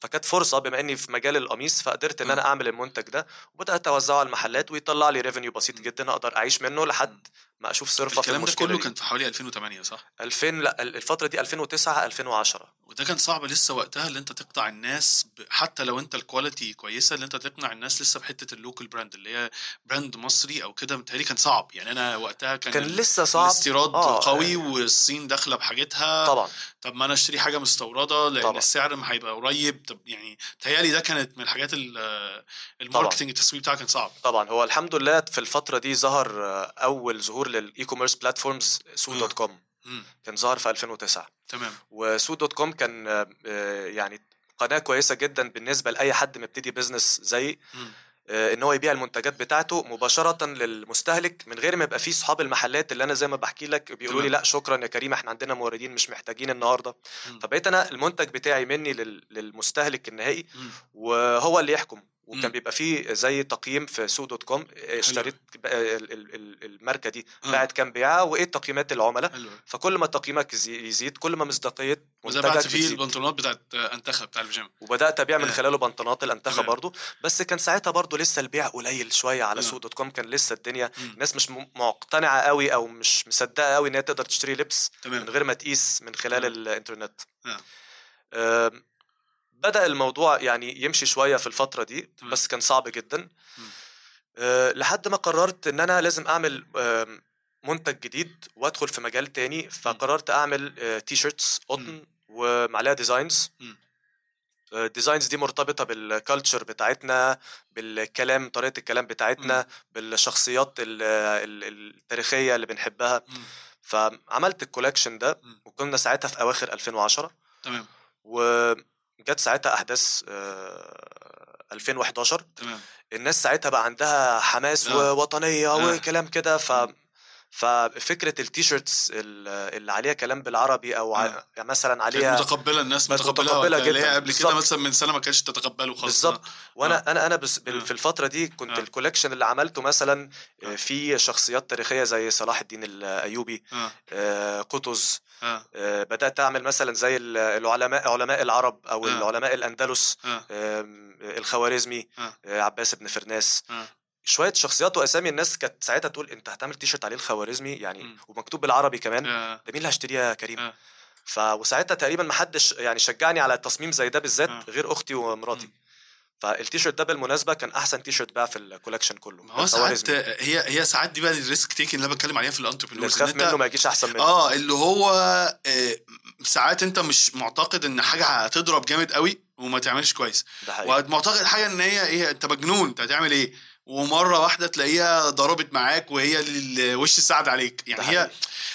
فكانت فرصة بما إني في مجال القميص فقدرت إن. أنا أعمل المنتج ده وبدأت أوزعه على المحلات ويطلع لي revenue بسيط. جدا أقدر أعيش منه لحد ما أشوف صرفة في الكلام ده المشكلة كله. كان في حوالي 2008 صح؟ 2000 لا الفترة دي 2009 2010 وده كان صعب لسه وقتها اللي أنت تقطع الناس ب... حتى لو أنت ال quality كويسة اللي أنت تقنع الناس لسه بحتة ال local brand اللي هي brand مصري أو كده متهيألي كان صعب. يعني أنا وقتها كان, كان لسه صعب. الاستيراد آه، قوي آه، والصين داخلة بحاجتها. طبعا. طب ما أنا أشتري حاجة مستوردة لأن طبعا. السعر ما هيبقى قريب. طب يعني تهيألي ده كانت من الحاجات ال- ال marketing التسويق بتاعها كان صعب. طبعا. هو الحمد لله في الفترة دي ظهر أول ظهور لل e-commerce platforms سوق آه. dot com. كان ظهر في 2009 تمام وسوق dot com كان آه، آه، يعني قناة كويسة جدا بالنسبة لأي حد مبتدي business زي مم. آه، إن هو يبيع المنتجات بتاعته مباشرة للمستهلك من غير ما يبقى فيه صحاب المحلات اللي أنا زي ما بحكي لك بيقولوا لي. لا شكرا يا كريم إحنا عندنا موردين مش محتاجين النهارده مم. فبقيت أنا المنتج بتاعي مني لل- للمستهلك النهائي مم. وهو اللي يحكم وكان. بيبقى فيه زي تقييم في سوق dot com آه، اشتريت الماركة دي آه. باعت كام بيعة وإيه تقييمات العملاء حلو فكل ما تقييمك يزي- يزيد كل ما مصداقية منتجك فيه. البنطلونات بتاعت أنتخ بتاع البيجامه وبدأت أبيع من آه. خلاله بنطلونات الانتخه تمام. برضو بس كان ساعتها برضو لسه البيع قليل شوية على. سوق dot com كان لسه الدنيا. الناس مش مقتنعة قوي أو مش مصدقة قوي إن هي تقدر تشتري لبس تمام من غير ما تقيس من خلال. الإنترنت آه. بدأ الموضوع يعني يمشي شوية في الفترة دي. بس كان صعب جدا. آه، لحد ما قررت إن أنا لازم أعمل منتج جديد وأدخل في مجال تاني فقررت أعمل t-shirts قطن وعليها designs. ال designs دي مرتبطة بال culture بتاعتنا بالكلام طريقة الكلام بتاعتنا بالشخصيات ال- ال- التاريخية اللي بنحبها. فعملت ال collection ده. وكنا ساعتها في أواخر 2010 تمام وجت ساعتها أحداث آه، 2011 تمام الناس ساعتها بقى عندها حماس آه. ووطنية آه. وكلام كده ف ففكرة ال t-shirts ال- اللي عليها كلام بالعربي أو آه. يعني مثلا عليها متقبلة الناس متقبلة متقبلة وقتها، اللي هي جداً. قبل كده. مثلا من سنة ما كانتش تتقبله خالص بالظبط وأنا أنا أنا بس آه. في الفترة دي كنت آه. ال collection اللي عملته مثلا آه. في شخصيات تاريخية زي صلاح الدين الايوبي آه آه، قطز آه آه، بدأت أعمل مثلا زي ال- العلماء علماء العرب أو آه. العلماء الأندلس آه آم، الخوارزمي آه. آه، عباس بن فرناس آه شوية شخصيات وأسامي الناس كانت ساعتها تقول أنت هتعمل تيشرت عليه الخوارزمي يعني مم. ومكتوب بالعربي كمان آه. ده مين اللي هيشتريه يا كريم آه. ف وساعتها تقريبا ما حدش يعني شجعني على تصميم زي ده بالذات آه. غير أختي ومراتي مم. فالتيشيرت ده بالمناسبة كان أحسن تيشيرت باع في ال collection كله ما هو ساعات. هي هي ساعات دي بقى ال risk taking اللي أنا بتكلم عليها في اللي ال entrepreneurs تخاف منه ما يجيش أحسن منه. آه اللي هو آه، ساعات أنت مش معتقد إن حاجة هتضرب جامد قوي وما تعملش كويس. ده حقيقي. ومعتقد حاجة إن هي إيه أنت مجنون أنت هتعمل إيه؟ ومرة واحدة تلاقيها ضربت معاك وهي اللي وش السعد عليك. يعني هي.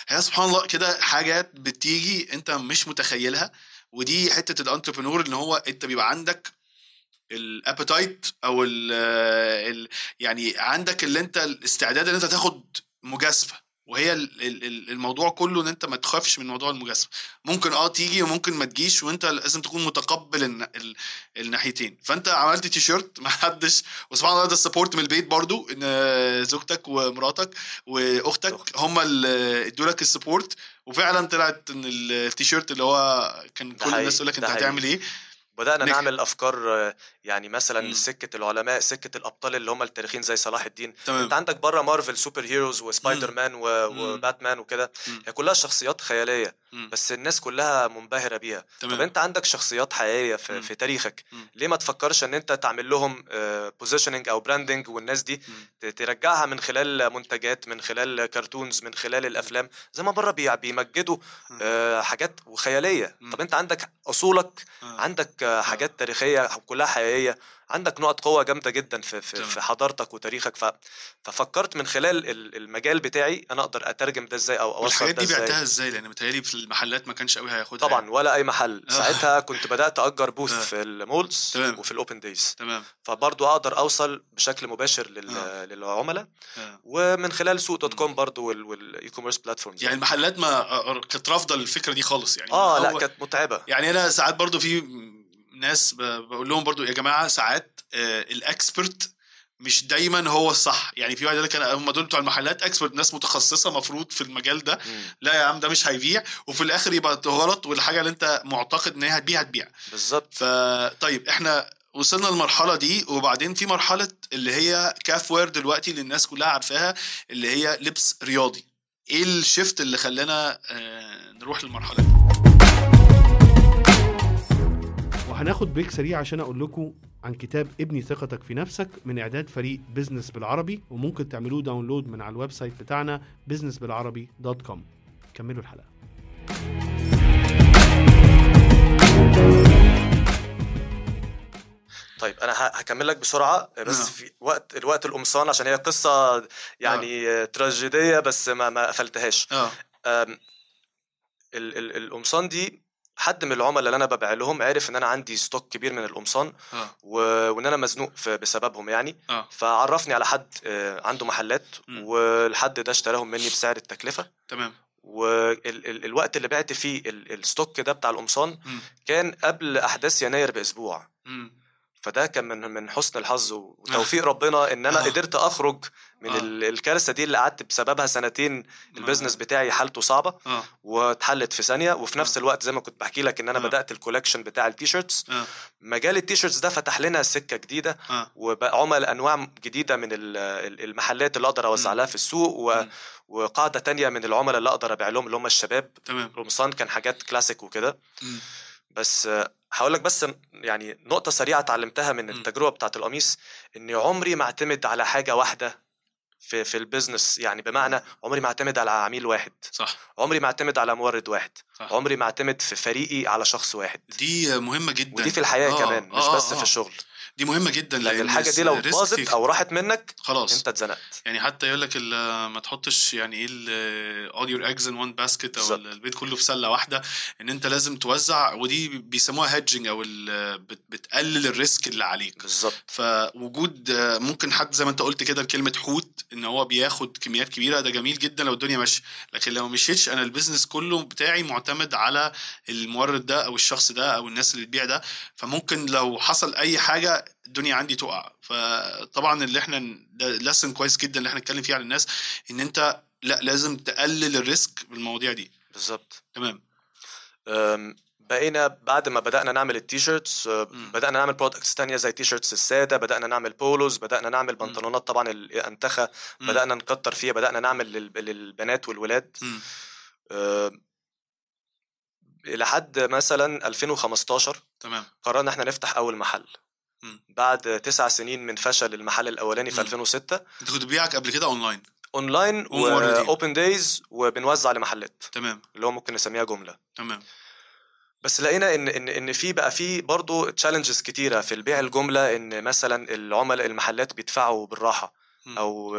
هي سبحان الله كده حاجات بتيجي أنت مش متخيلها ودي حتة ال entrepreneur إن هو أنت بيبقى عندك ال appetite أو ال ال يعني عندك اللي أنت الاستعداد إن أنت تاخد مجازفة وهي ال- ال- ال- الموضوع كله إن أنت ما تخافش من موضوع المجازفة ممكن آه تيجي وممكن ما تجيش وأنت لازم تكون متقبل الن- ال- الناحيتين فأنت عملت تي شيرت ما حدش وسبحان الله ده ال support من البيت برضو إن زوجتك ومراتك وأختك. هم اللي ادوا لك ال support وفعلا طلعت إن التي شيرت اللي هو كان كل الناس تقول لك أنت. هتعمل إيه بدأنا نجح. نعمل أفكار آه، يعني مثلا مم. سكة العلماء سكة الأبطال اللي هم التاريخيين زي صلاح الدين تمام أنت عندك بره Marvel superheroes و Spider-Man و... مم. وباتمان وكده. هي كلها شخصيات خيالية مم. بس الناس كلها منبهرة بيها تمام طب أنت عندك شخصيات حقيقية في. في تاريخك مم. ليه ما تفكرش إن أنت تعمل لهم positioning أو branding والناس دي. ت- ترجعها من خلال منتجات من خلال cartoons من خلال الأفلام زي ما بره بي- بيمجدوا. آه، حاجات وخيالية مم. طب أنت عندك أصولك آه. عندك آه، حاجات تاريخية كلها حقيقية عندك نقط قوة جامدة جدا في في. في حضارتك وتاريخك ف ففكرت من خلال ال- المجال بتاعي أنا أقدر أترجم ده إزاي أو اوصل والحاجات ده دي بعتها إزاي لأن متهيألي في المحلات ما كانش قوي هياخدها طبعا يعني. ولا أي محل آه. ساعتها كنت بدأت أجر بوث آه. في المولز تمام. وفي الأوبن دايز تمام فبرضو أقدر أوصل بشكل مباشر لل... آه. للعملاء. ومن خلال سوق dot com وال... وال e-commerce platforms يعني المحلات ما كانت رافضة الفكرة دي خالص يعني آه لا كانت متعبة يعني أنا ساعات برضو في ناس بقول لهم برضو يا جماعة ساعات آه، ال expert مش دايما هو الصح. يعني في واحد يقول لك أنا هم دول بتوع المحلات expert ناس متخصصة مفروض في المجال ده. مم. لا يا عم ده مش هيبيع. وفي الآخر يبقى غلط والحاجة اللي أنت معتقد إن هي هتبيع هتبيع. بالظبط. فطيب إحنا وصلنا للمرحلة دي وبعدين في مرحلة اللي هي كاف Wear دلوقتي اللي الناس كلها عارفاها اللي هي لبس رياضي. إيه ال shift اللي خلانا آه، نروح للمرحلة دي؟ وهناخد break سريع عشان أقول لكم عن كتاب ابني ثقتك في نفسك من إعداد فريق business بالعربي وممكن تعملوه download من على ال website بتاعنا businessبالعربي dot com كملوا الحلقة طيب أنا هكمل لك بسرعة بس آه. في وقت الوقت القمصان عشان هي قصة يعني آه. تراجيدية بس ما ما قفلتهاش ال- القمصان دي حد من العملاء اللي أنا ببيع لهم عرف إن أنا عندي stock كبير من القمصان آه و- وإن أنا مزنوق بسببهم يعني آه فعرفني على حد آه، عنده محلات مم. والحد ده اشتراهم مني بسعر التكلفة تمام والوقت اللي بعت فيه ال- ال stock ده بتاع القمصان. كان قبل أحداث يناير بأسبوع مم. فده كان من من حسن الحظ وتوفيق ربنا إن أنا آه. قدرت أخرج من آه. ال- الكارثة دي اللي قعدت بسببها سنتين ال business بتاعي حالته صعبة آه واتحلت في ثانية وفي نفس آه. الوقت زي ما كنت بحكي لك إن أنا آه. بدأت ال collection بتاع ال T-shirts آه مجال ال T-shirts ده فتح لنا سكة جديدة آه وبقى عمل أنواع جديدة من ال- ال- المحلات اللي أقدر أوزع. لها في السوق و... وقاعدة تانية من العملاء اللي أقدر أبيع لهم اللي هم الشباب تمام القمصان كان حاجات كلاسيك وكده. بس آه، هقول لك بس يعني نقطة سريعة اتعلمتها من. التجربة بتاعه القميص اني عمري ما اعتمد على حاجة واحدة في في البيزنس يعني بمعنى عمري ما اعتمد على عميل واحد صح. عمري ما اعتمد على مورد واحد صح. عمري ما اعتمد في فريقي على شخص واحد. دي مهمة جدا. ودي في الحياة آه، كمان مش آه، بس آه. في الشغل. دي مهمة جدا لأن الحاجة دي لو باظت أو راحت منك خلاص. أنت اتزنقت. يعني حتى يقول لك ما تحطش يعني إيه all your eggs in one basket أو بالظبط. البيت كله في سلة واحدة إن أنت لازم توزع ودي بيسموها hedging أو بتقلل ال risk اللي عليك. بالظبط. فوجود ممكن حد زي ما أنت قلت كده كلمه حوت إن هو بياخد كميات كبيرة ده جميل جدا لو الدنيا ماشية. لكن لو مشيتش أنا ال business كله بتاعي معتمد على المورد ده أو الشخص ده أو الناس اللي تبيع ده. فممكن لو حصل أي حاجة الدنيا عندي تقع. فطبعا اللي إحنا ده lesson كويس جدا اللي إحنا نتكلم فيه على الناس إن أنت لأ لازم تقلل ال risk بالمواضيع دي. بالظبط. تمام. بقينا بعد ما بدأنا نعمل ال T-shirts مم. بدأنا نعمل products تانية زي T-shirts السادة بدأنا نعمل polos بدأنا نعمل بنطلونات طبعا الأنتخة. بدأنا نكتر فيها بدأنا نعمل لل- للبنات والولاد. أه، لحد مثلا 2015 تمام قررنا إحنا نفتح أول محل مم. بعد تسع سنين من فشل المحل الأولاني في مم. 2006 أنت كنت بتبيع قبل كده اونلاين اونلاين وموردين. و open days وبنوزع لمحلات تمام اللي هو ممكن نسميها جملة تمام بس لقينا إن إن إن في بقى في برضه challenges كتيرة في البيع الجملة إن مثلا العملاء المحلات بيدفعوا بالراحة. أو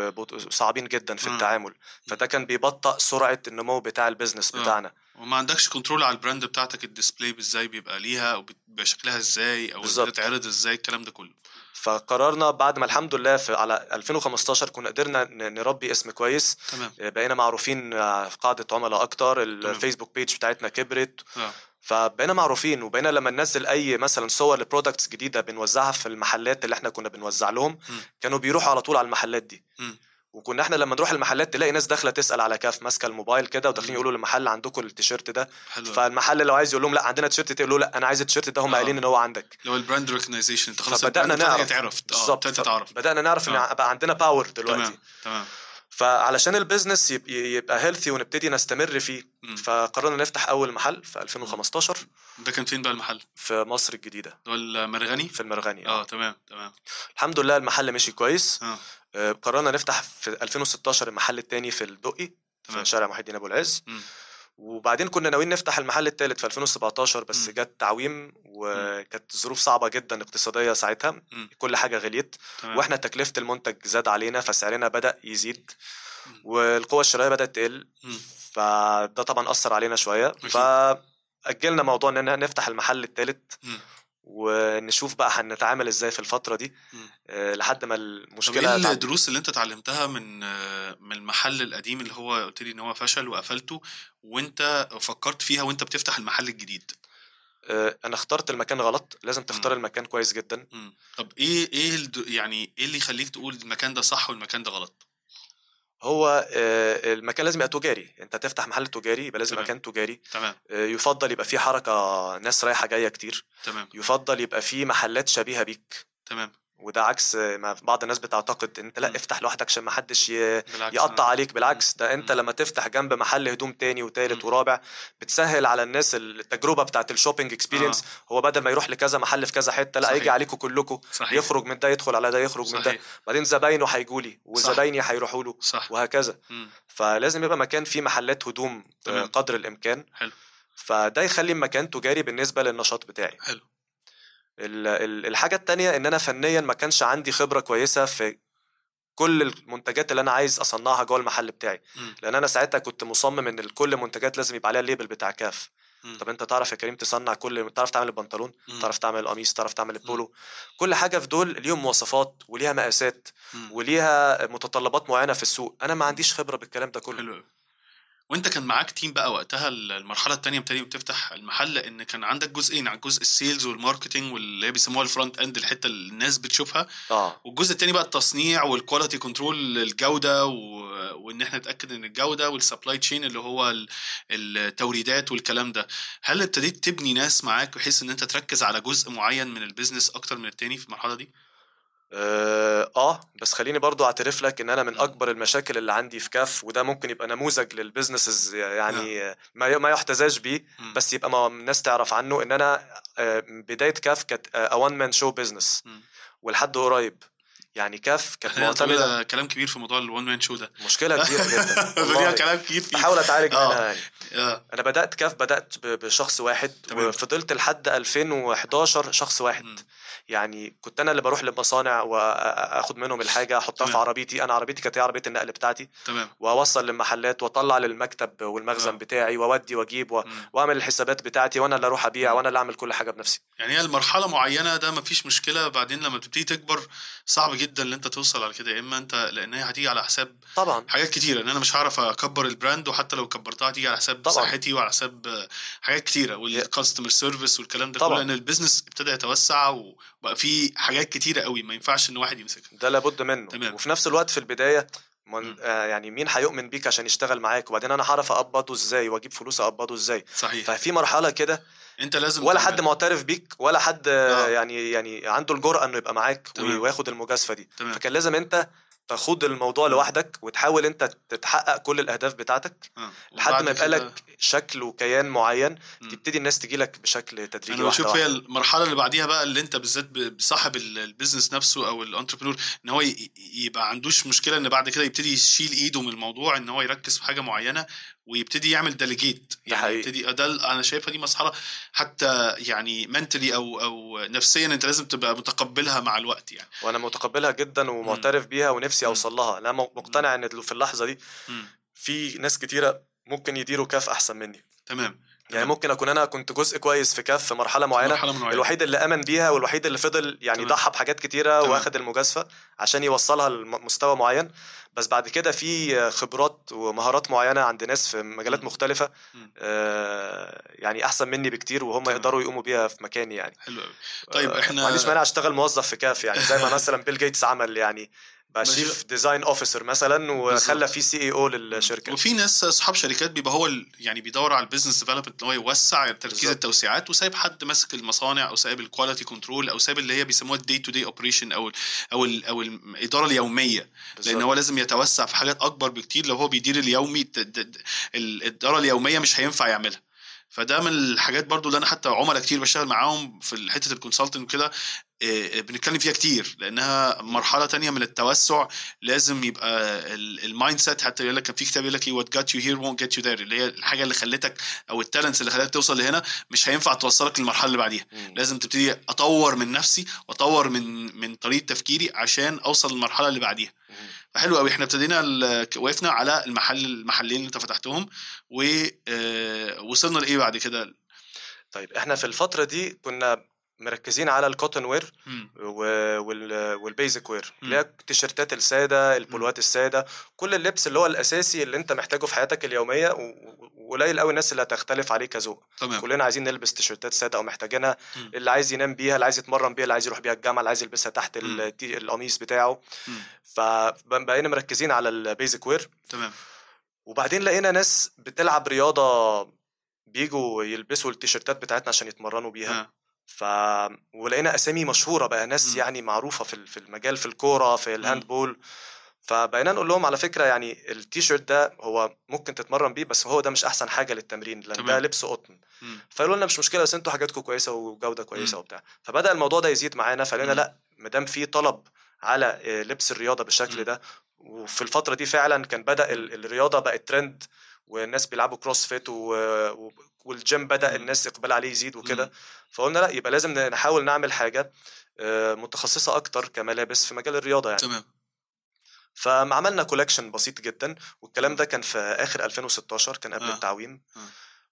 صعبين جدا في. التعامل. فده كان بيبطئ سرعة النمو بتاع ال business آه. بتاعنا. وما عندكش control على ال brand بتاعتك ال display إزاي بيبقى ليها أو بيبقى شكلها إزاي أو. بتتعرض إزاي الكلام ده كله. فقررنا بعد ما الحمد لله في على 2015 كنا قدرنا نربي اسم كويس. تمام. بقينا معروفين في قاعدة عملاء أكتر. ال Facebook page بتاعتنا كبرت. آه. فبقينا معروفين وبقينا لما ننزل أي مثلا صور ل products جديدة بنوزعها في المحلات اللي إحنا كنا بنوزع لهم مم. كانوا بيروحوا على طول على المحلات دي مم. وكنا إحنا لما نروح المحلات تلاقي ناس داخلة تسأل على كاف ماسكة الموبايل كده وداخلين. يقولوا للمحل عندكم التيشيرت ده حلو. فالمحل لو عايز يقول لهم لا عندنا تيشيرت ده، يقولوا لا أنا عايز التيشيرت ده هم آه. قايلين إن هو عندك هو ال brand recognization انت خلاص بتاعتك نعرف بالظبط ابتدت تتعرف بدانا نعرف إن آه. بقى عندنا power دلوقتي تمام تمام فعلشان ال business يب- يبقى healthy ونبتدي نستمر فيه مم. فقررنا نفتح أول محل في 2015 ده كان فين بقى المحل؟ في مصر الجديدة هو المرغني؟ في المرغني آه تمام تمام الحمد لله المحل مشي كويس آه آه، قررنا نفتح في 2016 المحل الثاني في الدقي. في شارع محي الدين أبو العز مم. وبعدين كنا ناويين نفتح المحل الثالث في 2017 بس. جت تعويم وكانت ظروف صعبة جدا اقتصادية ساعتها مم. كل حاجة غليت تمام وإحنا تكلفة المنتج زاد علينا فسعرنا بدأ يزيد. والقوة الشرائية بدأت تقل. فده طبعا أثر علينا شوية. فأجلنا موضوع إن نفتح المحل الثالث. ونشوف بقى هنتعامل إزاي في الفترة دي. آه، لحد ما طب المشكلة إيه تعدي. الدروس اللي أنت اتعلمتها من من المحل القديم اللي هو قلت لي إن هو فشل وقفلته وأنت فكرت فيها وأنت بتفتح المحل الجديد آه، أنا اخترت المكان غلط لازم تختار مم. المكان كويس جدا مم. طب إيه إيه. يعني إيه اللي يخليك تقول المكان ده صح والمكان ده غلط هو آه، المكان لازم يبقى تجاري. انت تفتح محل تجاري يبقى لازم تمام. مكان تجاري. تمام. آه، يفضل يبقى فيه حركة ناس رايحة جاية كتير. تمام. يفضل يبقى فيه محلات شبيهة بيك. تمام. وده عكس ما بعض الناس بتعتقد إنت لأ. افتح لوحدك عشان ما حدش يقطع أنا- عليك بالعكس ده إنت. لما تفتح جنب محل هدوم تاني وتالت. ورابع بتسهل على الناس التجربة بتاعت ال shopping experience هو بدل ما يروح لكذا محل في كذا حتة لأ صحيح. يجي عليكم كلكم يخرج من ده يدخل على ده يخرج من ده. بعدين زباينه هيجوا لي وزبايني هيروحوا له وهكذا. مم. فلازم يبقى مكان فيه محلات هدوم آه، تمام. قدر الإمكان. حلو. فده يخلي مكان تجاري بالنسبة للنشاط بتاعي. حلو. الحاجة التانية إن أنا فنيا ما كانش عندي خبرة كويسة في كل المنتجات اللي أنا عايز أصنعها جوه المحل بتاعي مم. لأن أنا ساعتها كنت مصمم إن كل منتجات لازم يبقى عليها ال label بتاع كاف مم. طب أنت تعرف يا كريم تصنع كل تعرف تعمل البنطلون مم. تعرف تعمل القميص تعرف تعمل البولو كل حاجة في دول ليهم مواصفات وليها مقاسات. وليها متطلبات معينة في السوق أنا ما عنديش خبرة بالكلام ده كله حلو. وانت كان معاك تيم بقى وقتها المرحلة الثانية بتاني بتفتح المحل إن كان عندك جزئين عن جزء ال sales وال marketing واللي بيسموها ال front end الحتة اللي الناس بتشوفها. آه. والجزء الثاني بقى التصنيع وال quality control الجوده و... وإن إحنا نتأكد إن الجودة وال supply chain اللي هو ال- التوريدات والكلام ده. هل ابتديت تبني ناس معاك بحيث إن أنت تركز على جزء معين من ال business أكتر من التاني في المرحلة دي؟ آه آه، بس خليني برضو أعترف لك إن أنا من. أكبر المشاكل اللي عندي في كاف وده ممكن يبقى نموذج لل businesses يعني ما ما يحتذاش بيه. بس يبقى ما الناس تعرف عنه إن أنا آه، بداية كاف كانت one man show business. ولحد قريب يعني كاف كانت طبعا معتمدة ده كلام كبير في موضوع الوان مان شو ده مشكلة كبيرة جدا. كلام كتير فيه بحاول أتعالج آه. منها يعني آه. أنا بدأت كاف بدأت بشخص واحد تمام. وفضلت لحد 2011 شخص واحد مم. يعني كنت أنا اللي بروح للمصانع واخد منهم الحاجة أحطها في. عربيتي أنا عربيتي كانت هي عربية النقل بتاعتي تمام وأوصل للمحلات وأطلع للمكتب والمخزن آه. بتاعي وأودي وأجيب و... وأعمل الحسابات بتاعتي وأنا اللي أروح أبيع. وأنا اللي أعمل كل حاجة بنفسي يعني هي المرحلة معينة ده مفيش مشكلة بعدين لما بتبتدي تكبر صعب جدا إن أنت توصل على كده يا إما أنت لأن هي هتيجي على حساب طبعا حاجات كتيرة ان أنا مش هعرف أكبر ال brand وحتى لو كبرتها هتيجي على حساب طبعاً. صحتي وعلى حساب حاجات كتيرة وال customer service والكلام ده. كله لأن ال business ابتدى يتوسع وبقى في حاجات كتيرة قوي ما ينفعش إن واحد يمسكها ده لابد منه تمام. وفي نفس الوقت في البداية من. آه يعني مين هيؤمن بيك عشان يشتغل معاك وبعدين أنا هعرف أقبضه إزاي وأجيب فلوس أقبضه إزاي صحيح ففي مرحلة كده أنت لازم ولا تعمل- حد معترف بيك ولا حد آه. يعني يعني عنده الجرأة إنه يبقى معاك تمام. وياخد المجازفة دي تمام. فكان لازم أنت تخوض الموضوع لوحدك وتحاول انت تتحقق كل الأهداف بتاعتك آه. لحد ما يبقى لك شكل وكيان معين مم. تبتدي الناس تجي لك بشكل تدريجي أنا واحدة بشوف هي المرحلة اللي بعديها بقى اللي انت بالذات بصاحب ال- business نفسه أو ال entrepreneur إن هو يبقى عندوش مشكلة إن بعد كده يبتدي يشيل إيده من الموضوع إن هو يركز في حاجة معينة ويبتدي يعمل ديليجيت يعني. يبتدي ده أنا شايفها دي مرحله حتى يعني منتلي أو أو نفسيا أنت لازم تبقى متقبلها مع الوقت يعني. وأنا متقبلها جدا ومعترف بيها ونفسي. اوصل لها أنا مقتنع إن في اللحظة دي. في ناس كتيرة ممكن يديروا كاف أحسن مني. تمام. يعني ممكن أكون أنا كنت جزء كويس في كاف في مرحلة معينة مرحلة من معينة. الوحيد اللي آمن بيها والوحيد اللي فضل يعني. ضحى بحاجات كتيرة تمام. واخد المجازفة عشان يوصلها لمستوى معين بس بعد كده في خبرات ومهارات معينة عند ناس في مجالات مم. مختلفة مم. آه، يعني أحسن مني بكتير وهم تمام. يقدروا يقوموا بيها في مكاني يعني حلو طيب آه، إحنا ما عنديش مانع أشتغل موظف في كاف يعني زي ما مثلا بيل جيتس عمل يعني بقى. chief design officer مثلا وخلى. في CEO للشركة وفي ناس أصحاب شركات بيبقى هو يعني بيدور على ال business development ان هو يوسع تركيز. التوسيعات وسايب حد ماسك المصانع أو سايب ال quality control أو سايب اللي هي بيسموها ال day to day operation أو ال أو ال أو الاداره اليوميه لأن بالظبط. هو لازم يتوسع في حاجات أكبر بكتير لو هو بيدير اليومي الإدارة اليومية مش هينفع يعملها فده من الحاجات برضو اللي أنا حتى عملاء كتير بشتغل معاهم في حتة ال consulting وكده إيه، بنتكلم فيها كتير لأنها مرحلة تانية من التوسع لازم يبقى ال mindset حتى يقول لك كان في كتاب يقول لك what got you here won't get you there اللي هي الحاجة اللي خلتك أو ال talents اللي خلتك توصل لهنا مش هينفع توصلك للمرحلة اللي بعديها. لازم تبتدي أطور من نفسي وأطور من من طريقة تفكيري عشان أوصل للمرحلة اللي بعديها. مم. فحلو قوي إحنا ابتدينا وقفنا على المحل المحلين اللي انت فتحتهم ووصلنا لإيه بعد كده طيب إحنا في الفترة دي كنا مركزين على ال cotton wear وال basic wear. اللي هي التيشيرتات السادة البولوات السادة كل اللبس اللي هو الأساسي اللي انت محتاجه في حياتك اليومية وقليل قوي الناس اللي هتختلف عليه كذوق. كلنا عايزين نلبس تيشيرتات سادة أو محتاجينها. اللي عايز ينام بيها اللي عايز يتمرن بيها اللي عايز يروح بيها الجامعة اللي عايز يلبسها تحت القميص بتاعه. فبقينا مركزين على ال basic wear تمام. وبعدين لقينا ناس بتلعب رياضة بيجوا يلبسوا التيشيرتات بتاعتنا عشان يتمرنوا بيها. آه. ف ولقينا أسامي مشهورة بقى ناس مم. يعني معروفة في في المجال في الكورة في ال handball فبقينا نقول لهم على فكرة يعني التيشيرت ده هو ممكن تتمرن بيه بس هو ده مش أحسن حاجة للتمرين لأن تمام. ده لبس قطن مم. فقالوا لنا مش مشكلة بس أنتوا حاجاتكم كويسة وجودة كويسة مم. وبتاع فبدأ الموضوع ده يزيد معانا فقالوا لنا مم. لأ ما دام في طلب على آه، لبس الرياضة بالشكل مم. ده وفي الفترة دي فعلا كان بدأ ال- الرياضة بقت ترند والناس بيلعبوا CrossFit و... و... والجيم بدأ. الناس اقبال عليه يزيد وكده. فقلنا لأ يبقى لازم نحاول نعمل حاجة آه، متخصصة أكتر كملابس في مجال الرياضة يعني تمام فعملنا collection بسيط جدا والكلام ده كان في آخر 2016 كان قبل آه. التعويم آه.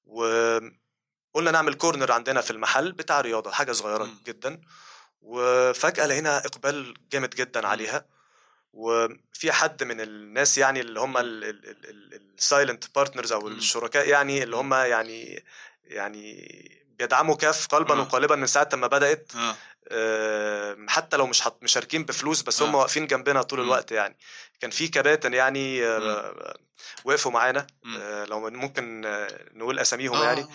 وقلنا نعمل corner عندنا في المحل بتاع رياضة حاجة صغيرة مم. جدا وفجأة لقينا إقبال جامد جدا. عليها وفي حد من الناس يعني اللي هم ال silent partners أو. الشركاء يعني اللي هم يعني يعني بيدعموا كاف قلبا آه. وقالبا من ساعة ما بدأت آه، حتى لو مش مشاركين بفلوس بس هم آه. واقفين جنبنا طول. الوقت يعني كان في كباتن يعني آه، وقفوا معانا. آه، لو ممكن آه، نقول أساميهم آه. يعني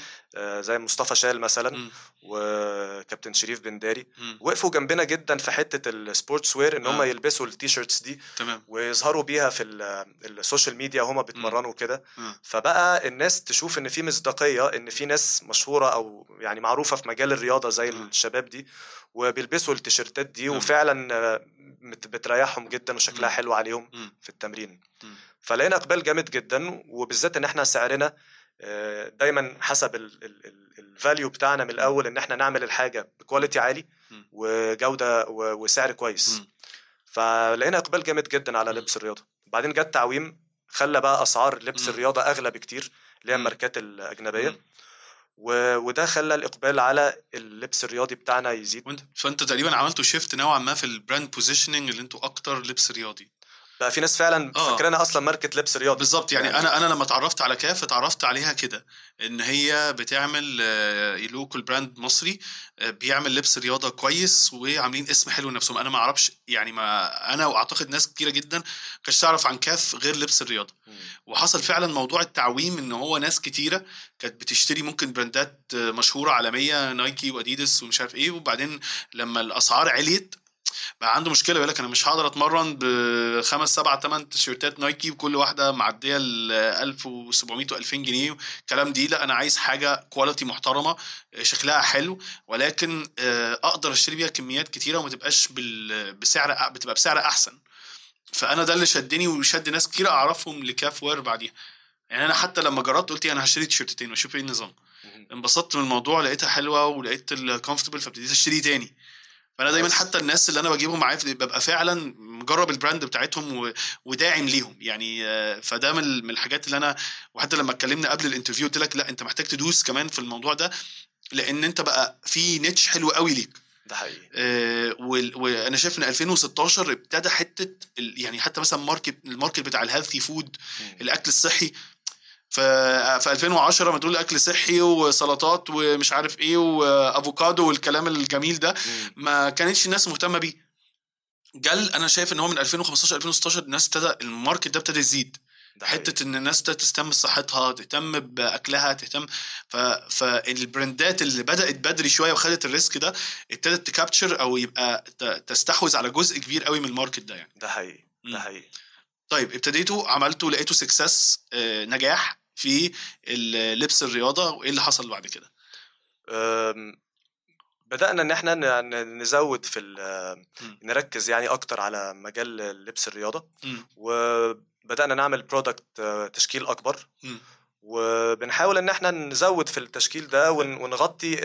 زي مصطفى شال مثلا مم. وكابتن شريف بنداري. وقفوا جنبنا جدا في حتة ال sportswear إن هم آه. يلبسوا ال T-shirts دي تمام ويظهروا بيها في ال- social media وهما بيتمرنوا كده آه. فبقى الناس تشوف إن في مصداقية إن في ناس مشهورة أو يعني معروفة في مجال الرياضة زي آه. الشباب دي وبيلبسوا التيشيرتات دي آه. وفعلا بت- بتريحهم جدا وشكلها. حلو عليهم. في التمرين. فلقينا إقبال جامد جدا وبالذات إن إحنا سعرنا آه، دايما حسب ال value بتاعنا من الأول إن إحنا نعمل الحاجة ب quality عالي. وجودة وسعر كويس. فلقينا إقبال جامد جدا على. لبس الرياضة بعدين جت تعويم خلى بقى أسعار لبس. الرياضة أغلى بكتير اللي هي. الماركات الأجنبية. و... وده خلى الإقبال على اللبس الرياضي بتاعنا يزيد وانت فأنت تقريبا عملتوا shift نوعا ما في ال brand positioning اللي أنتوا أكتر لبس رياضي بقى في ناس فعلا آه. فاكرانا أصلا ماركة لبس رياضي بالظبط يعني يعني- أنا أنا لما اتعرفت على كاف اتعرفت عليها كده إن هي بتعمل local brand مصري آه، بيعمل لبس رياضة كويس وعاملين اسم حلو لنفسهم أنا ما أعرفش يعني ما أنا وأعتقد ناس كتيرة جدا كانش تعرف عن كاف غير لبس الرياضة. وحصل فعلا موضوع التعويم إن هو ناس كتيرة كانت بتشتري ممكن brandات آه، مشهورة عالمية نايكي وأديداس ومش عارف إيه وبعدين لما الأسعار عليت بقى عنده مشكلة بيقول لك أنا مش هقدر أتمرن بخمس سبع ثمان تيشيرتات نايكي وكل واحدة معدية ال 1700 و 2000 جنيه الكلام دي. لأ أنا عايز حاجة quality محترمة شكلها حلو ولكن آه، أقدر أشتري بيها كميات كتيرة وما تبقاش بسعر بتبقى بسعر أحسن. فأنا ده اللي شدني وشد ناس كتير أعرفهم لكاف وير بعديها. يعني أنا حتى لما جربت قلت إيه، أنا هشتري تيشيرتين وأشوف إيه النظام. انبسطت من الموضوع لقيتها حلوة ولقيت ال comfortable فابتديت أشتري تاني. فأنا دايما. حتى الناس اللي أنا بجيبهم معايا ببقى فعلا مجرب ال brand بتاعتهم و... وداعم ليهم يعني آه، فده من ال- من الحاجات اللي أنا وحتى لما اتكلمنا قبل ال interview قلت لك لا أنت محتاج تدوس كمان في الموضوع ده لأن أنت بقى في niche حلو قوي ليك ده حقيقي آه، وأنا شايف إن 2016 ابتدى حتة ال- يعني حتى مثلا market ال market بتاع ال healthy food. الأكل الصحي في 2010 ما تقول أكل صحي وسلطات ومش عارف إيه وأفوكادو والكلام الجميل ده. ما كانتش الناس مهتمة بيه جل أنا شايف إن هو من 2015 2016 الناس ابتدى ال market ده ابتدى يزيد. حتة إن الناس تهتم بصحتها تهتم بأكلها تهتم ف... فال brandات اللي بدأت بدري شوية وخدت ال risk ده ابتدت ت capture أو يبقى ت... تستحوذ على جزء كبير قوي من ال market ده يعني ده حقيقي. ده حقيقي طيب ابتديتوا عملتوا لقيتوا success نجاح في اللبس الرياضة وإيه اللي حصل بعد كده أم، بدأنا إن إحنا ن- ن- نزود في. نركز يعني أكتر على مجال لبس الرياضة مم. وبدأنا نعمل product تشكيل أكبر مم. وبنحاول إن إحنا نزود في التشكيل ده ون- ونغطي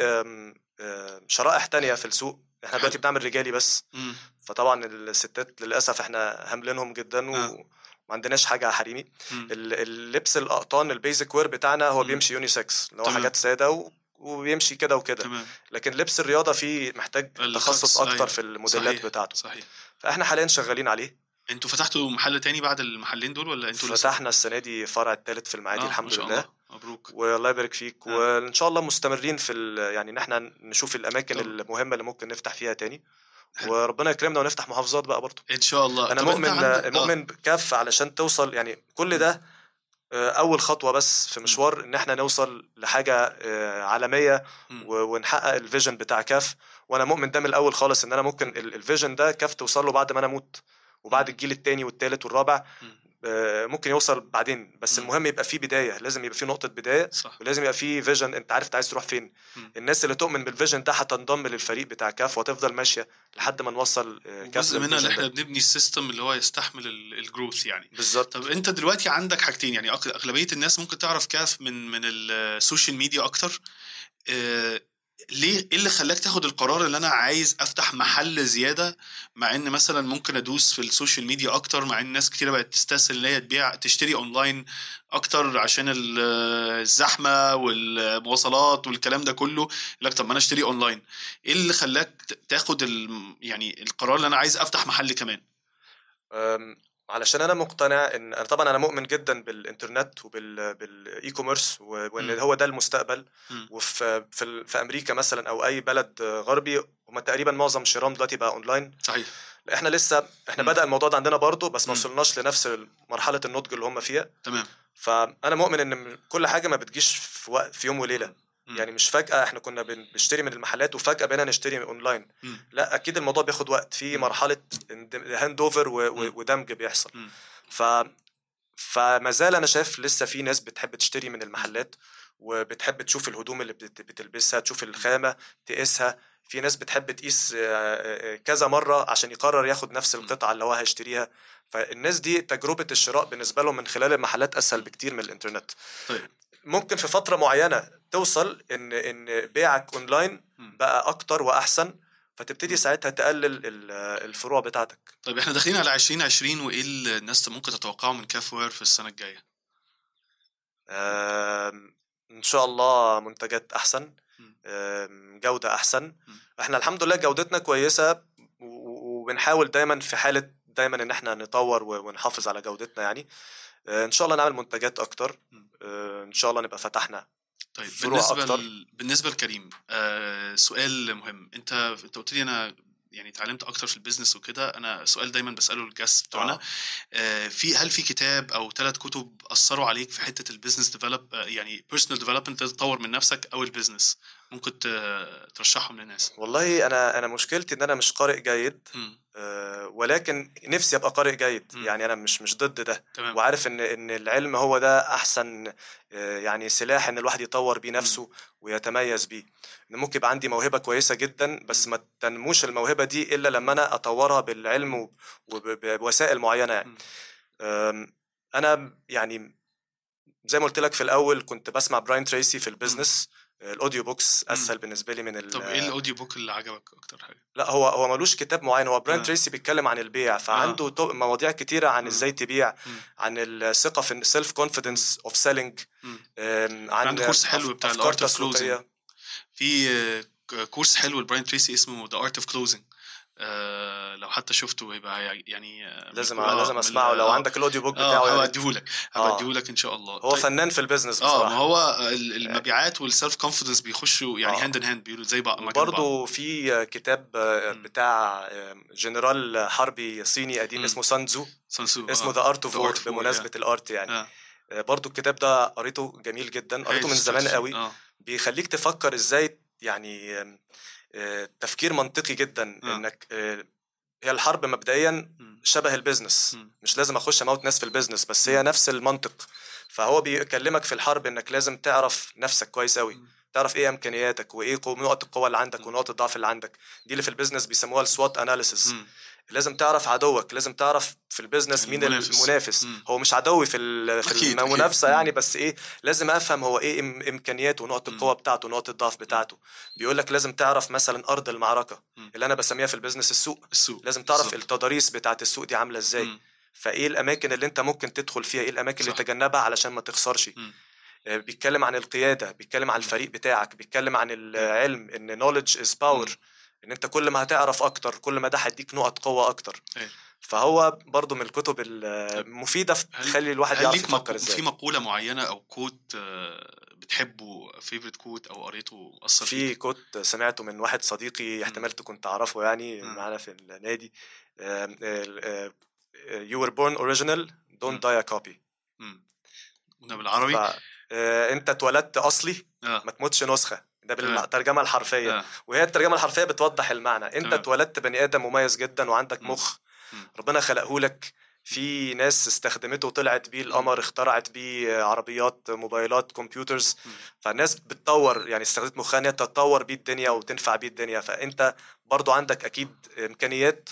شرائح تانية في السوق إحنا دلوقتي. بنعمل رجالي بس مم. فطبعا الستات للأسف إحنا هاملينهم جدا و... ما عندناش حاجة حريمي اللبس الأقطان ال basic wear بتاعنا هو. بيمشي unisex اللي هو. حاجات سادة و... وبيمشي كده وكده تمام لكن لبس الرياضة فيه محتاج تخصص أيوة. أكتر في الموديلات صحيح. بتاعته صحيح فإحنا حاليا شغالين عليه أنتوا فتحتوا محل تاني بعد المحلين دول ولا أنتوا لسه؟ فتحنا السنة دي فرع الثالث في المعادي آه، الحمد لله الله. مبروك والله يبارك فيك آه. وإن شاء الله مستمرين في يعني إن إحنا نشوف الأماكن طبعا. المهمة اللي ممكن نفتح فيها تاني. وربنا يكرمنا ونفتح محافظات بقى برضه إن شاء الله أنا مؤمن عندك- آه. مؤمن بكف علشان توصل يعني كل ده آه، أول خطوة بس في مشوار إن إحنا نوصل لحاجة آه، عالمية ونحقق الفيجن بتاع كاف وأنا مؤمن ده من الأول خالص إن أنا ممكن ال- ال vision ده كاف توصل له بعد ما أنا أموت وبعد. الجيل التاني والتالت والرابع. آه، ممكن يوصل بعدين. بس مم. المهم يبقى فيه بداية لازم يبقى فيه نقطة بداية صح. ولازم يبقى فيه vision انت عارف انت عايز تروح فين. مم. الناس اللي تؤمن بال vision ده هتنضم للفريق بتاع كاف وهتفضل ماشية لحد ما نوصل آه، كاف جزء منها لل vision إحنا. بنبني ال system اللي هو يستحمل ال growth يعني. بالظبط. طب انت دلوقتي عندك حاجتين يعني أغلبية الناس ممكن تعرف كاف من من ال social media أكتر. آه ليه؟ إيه اللي خلاك تاخد القرار اللي أنا عايز أفتح محل زيادة؟ مع إن مثلا ممكن أدوس في ال social media أكتر مع إن ناس كتيرة بقت تستسهل إن هي تبيع تشتري أونلاين أكتر عشان ال- الزحمة والمواصلات والكلام ده كله. لك طب ما أنا أشتري أونلاين. إيه اللي خلاك تاخد يعني القرار اللي أنا عايز أفتح محل كمان؟ علشان أنا مقتنع إن أنا طبعا أنا مؤمن جدا بالإنترنت وبال بال e-commerce وإن مم. هو ده المستقبل. وفي في, في أمريكا مثلا أو أي بلد غربي هم تقريبا معظم شراهم دلوقتي بقى اونلاين صحيح إحنا لسه إحنا مم. بدأ الموضوع ده عندنا برضه بس ما. وصلناش لنفس مرحلة النضج اللي هم فيها تمام فأنا مؤمن إن كل حاجة ما بتجيش في وقت في يوم وليلة مم. يعني مش فجأة إحنا كنا بن- بنشتري من المحلات وفجأة بقينا نشتري أونلاين مم. لا أكيد الموضوع بياخد وقت في. مرحلة hand over. ودمج بيحصل. ف فما زال أنا شايف لسه في ناس بتحب تشتري من المحلات وبتحب تشوف الهدوم اللي بت- بتلبسها تشوف الخامة تقيسها في ناس بتحب تقيس كذا مرة عشان يقرر ياخد نفس القطعة اللي هو هيشتريها فالناس دي تجربة الشراء بالنسبة لهم من خلال المحلات أسهل بكتير من الإنترنت. طيب. ممكن في فترة معينة توصل إن إن بيعك أونلاين. بقى أكتر وأحسن فتبتدي ساعتها تقلل ال- الفروع بتاعتك. طيب إحنا داخلين على 2020 وإيه اللي الناس ممكن تتوقعه من كاف وير في السنة الجاية؟ إن شاء الله منتجات أحسن جودة أحسن. إحنا الحمد لله جودتنا كويسة وبنحاول دايما في حالة دايما إن إحنا نطور ونحافظ على جودتنا يعني آه، إن شاء الله نعمل منتجات أكتر. آه، إن شاء الله نبقى فتحنا طيب فروع بالنسبة أكتر. ل... بالنسبة لكريم آه سؤال مهم أنت أنت قلت لي أنا يعني اتعلمت أكتر في ال business وكده أنا سؤال دايما بسأله لل guest بتوعنا آه. آه في هل في كتاب أو ثلاث كتب أثروا عليك في حتة ال business develop آه يعني personal development تطور من نفسك أو ال business ممكن ترشحهم للناس. والله أنا أنا مشكلتي إن أنا مش قارئ جيد. آه، ولكن نفسي أبقى قارئ جيد. مم. يعني أنا مش مش ضد ده. تمام. وعارف إن إن العلم هو ده أحسن آه، يعني سلاح إن الواحد يطور بيه نفسه ويتميز بيه. إن ممكن يبقى عندي موهبة كويسة جدا بس ما تنموش الموهبة دي إلا لما أنا أطورها بالعلم وب- وبوسائل معينة. يعني أنا يعني زي ما قلت لك في الأول كنت بسمع براين تريسي في ال business. آه، ال audio books مم. أسهل بالنسبة لي من ال- طب إيه ال audio book اللي عجبك أكتر حاجة لا هو هو ملوش كتاب معين هو براين آه. تريسي بيتكلم عن البيع فعنده تو- مواضيع كتيرة عن مم. إزاي تبيع مم. عن الثقه في ال self confidence of selling. عن عنده كورس حلو بتاع ال أفكار Art of تسويقية. Closing. في آه، كورس حلو لبراين تريسي اسمه The Art of Closing لو حتى شفته يبقى هي- يعني آه، لازم آه، لازم أسمعه لو آه، عندك ال audio book آه بتاعه يا ريت. هبديهولك آه. هبديهولك إن شاء الله هو طيب. فنان في ال business آه ما بصراحة هو ال- المبيعات وال self confidence بيخشوا يعني آه. hand in hand بيقولوا زي بعض. برضه في كتاب آه،. بتاع آه، جنرال حربي صيني قديم. اسمه سان تزو سان تزو اسمه آه. The Art of War بمناسبة ال art يعني آه. آه، برضه الكتاب ده قريته جميل جدا قريته من زمان. قوي بيخليك تفكر إزاي يعني آه، تفكير منطقي جدا آه. إنك آه، هي الحرب مبدئيا. شبه ال business. مش لازم أخش أموت ناس في ال business بس هي نفس المنطق فهو بيكلمك في الحرب إنك لازم تعرف نفسك كويس قوي. تعرف إيه إمكانياتك وإيه نقط القوة اللي عندك ونقط الضعف اللي عندك دي اللي في ال business بيسموها ال SWOT analysis. لازم تعرف عدوك لازم تعرف في ال business مين المنافس. المنافس مم. هو مش عدوي في في المنافسة. يعني بس إيه لازم أفهم هو إيه إم- إمكانياته ونقط. القوة بتاعته ونقط الضعف بتاعته بيقول لك لازم تعرف مثلا أرض المعركة مم. اللي أنا بسميها في البيزنس السوق السوق لازم تعرف بالظبط. التضاريس بتاعت السوق دي عاملة إزاي مم. فإيه الأماكن اللي أنت ممكن تدخل فيها إيه الأماكن اللي صح. تتجنبها علشان ما تخسرش مم. آه، بيتكلم عن القيادة بيتكلم عن الفريق بتاعك بيتكلم عن العلم إن is power مم. إن أنت كل ما هتعرف أكتر كل ما ده هيديك نقط قوة أكتر أيوة. فهو برضو من الكتب المفيده في تخلي الواحد هل يعرف يفكر. إزاي في مقولة معينة أو quote آه، بتحبه favorite quote أو قريته أثر في؟ quote سمعته من واحد صديقي احتمال تكون تعرفه يعني. معانا في النادي ال- آه، were born original مم. don't die a copy مم. قلنا بالعربي ف- آه، أنت اتولدت أصلي آه. ما تموتش نسخة ده. بالترجمه الحرفية آه. وهي الترجمة الحرفية بتوضح المعنى انت. اتولدت بني آدم مميز جدا وعندك. مخ. ربنا خلقه لك في ناس استخدمته وطلعت بيه القمر اخترعت بيه عربيات موبايلات كمبيوترز. فالناس بتطور يعني استخدمت مخها ان هي تطور بيه الدنيا وتنفع بيه الدنيا فانت برضو عندك أكيد إمكانيات.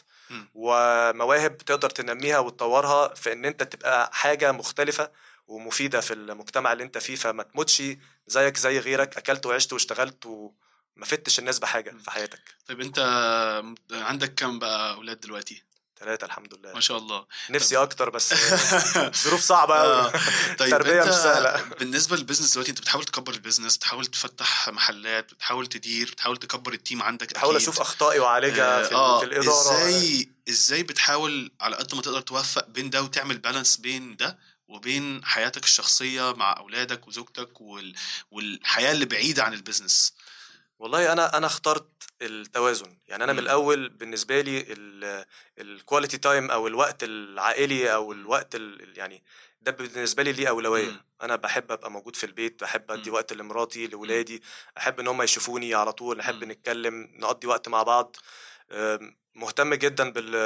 ومواهب تقدر تنميها وتطورها في إن أنت تبقى حاجة مختلفة ومفيدة في المجتمع اللي انت فيه فما تموتش زيك زي غيرك أكلت وعشت واشتغلت وما فدتش الناس بحاجة في حياتك طيب أنت عندك كم بقى أولاد دلوقتي؟ ثلاثة الحمد لله ما شاء الله نفسي أكتر بس ظروف صعبة آه. طيب تربية انت مش سهلة. بالنسبة لل business دلوقتي انت بتحاول تكبر ال business بتحاول تفتح محلات بتحاول تدير بتحاول تكبر ال team عندك بحاول أكيد. أشوف أخطائي وأعالجها في, آه في الإدارة إزاي إزاي بتحاول على قد ما تقدر توفق بين ده وتعمل balance بين ده وبين حياتك الشخصية مع أولادك وزوجتك وال... والحياة اللي بعيدة عن ال business والله أنا أنا اخترت التوازن يعني أنا من مم. الأول بالنسبة لي ال quality time أو الوقت العائلي أو الوقت ال- يعني ده بالنسبة لي ليه أولوية مم. أنا بحب أبقى موجود في البيت بحب أدي مم. وقت لمراتي لاولادي أحب إن هم يشوفوني على طول نحب مم. نتكلم نقضي وقت مع بعض مهتم جدا بال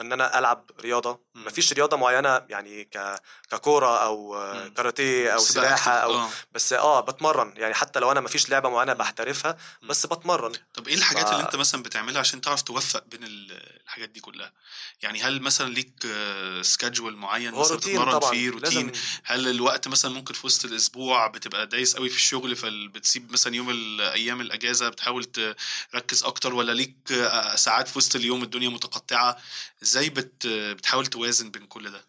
إن أنا ألعب رياضة مم. مفيش رياضة معينة يعني ك ككورة أو. كاراتيه أو سباحة. أو آه. بس آه بتمرن يعني حتى لو أنا مفيش لعبة معينة بحترفها بس بتمرن طب إيه الحاجات ف- اللي أنت مثلا بتعملها عشان تعرف توفق بين ال- الحاجات دي كلها يعني هل مثلا ليك سكادجول معين مثلا بتتمرن فيه روتين لازم هل الوقت مثلا ممكن في وسط الأسبوع بتبقى دايس قوي في الشغل فبتسيب مثلا يوم الأيام الأجازة بتحاول تركز أكتر ولا ليك ساعات في وسط اليوم الدنيا متقطعة إزاي بت بتحاول توازن بين كل ده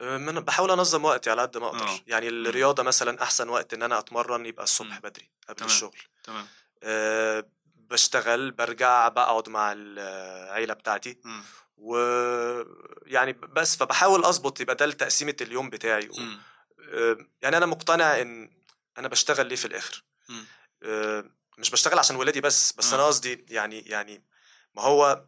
أم، أنا بحاول أنظم وقتي على قد ما أقدر آه. يعني الرياضة مثلا أحسن وقت إن أنا أتمرن يبقى الصبح. بدري قبل تمام. الشغل تمام أه بشتغل برجع بقعد مع العيلة بتاعتي مم. و يعني بس فبحاول أظبط يبقى ده تقسيمه اليوم بتاعي. أه، يعني أنا مقتنع إن أنا بشتغل ليه في الآخر. أه، مش بشتغل عشان ولادي بس بس آه. أنا قصدي يعني يعني ما هو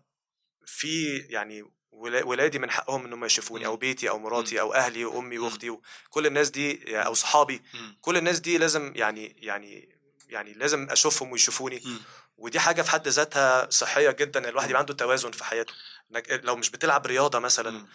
في يعني ولا- ولادي من حقهم إنهم يشوفوني. أو بيتي أو مراتي أو أهلي وامي. وأختي وكل الناس دي أو صحابي. كل الناس دي لازم يعني يعني يعني لازم أشوفهم ويشوفوني. ودي حاجة في حد ذاتها صحية جدا الواحد. يبقى عنده توازن في حياته إنك لو مش بتلعب رياضة مثلا.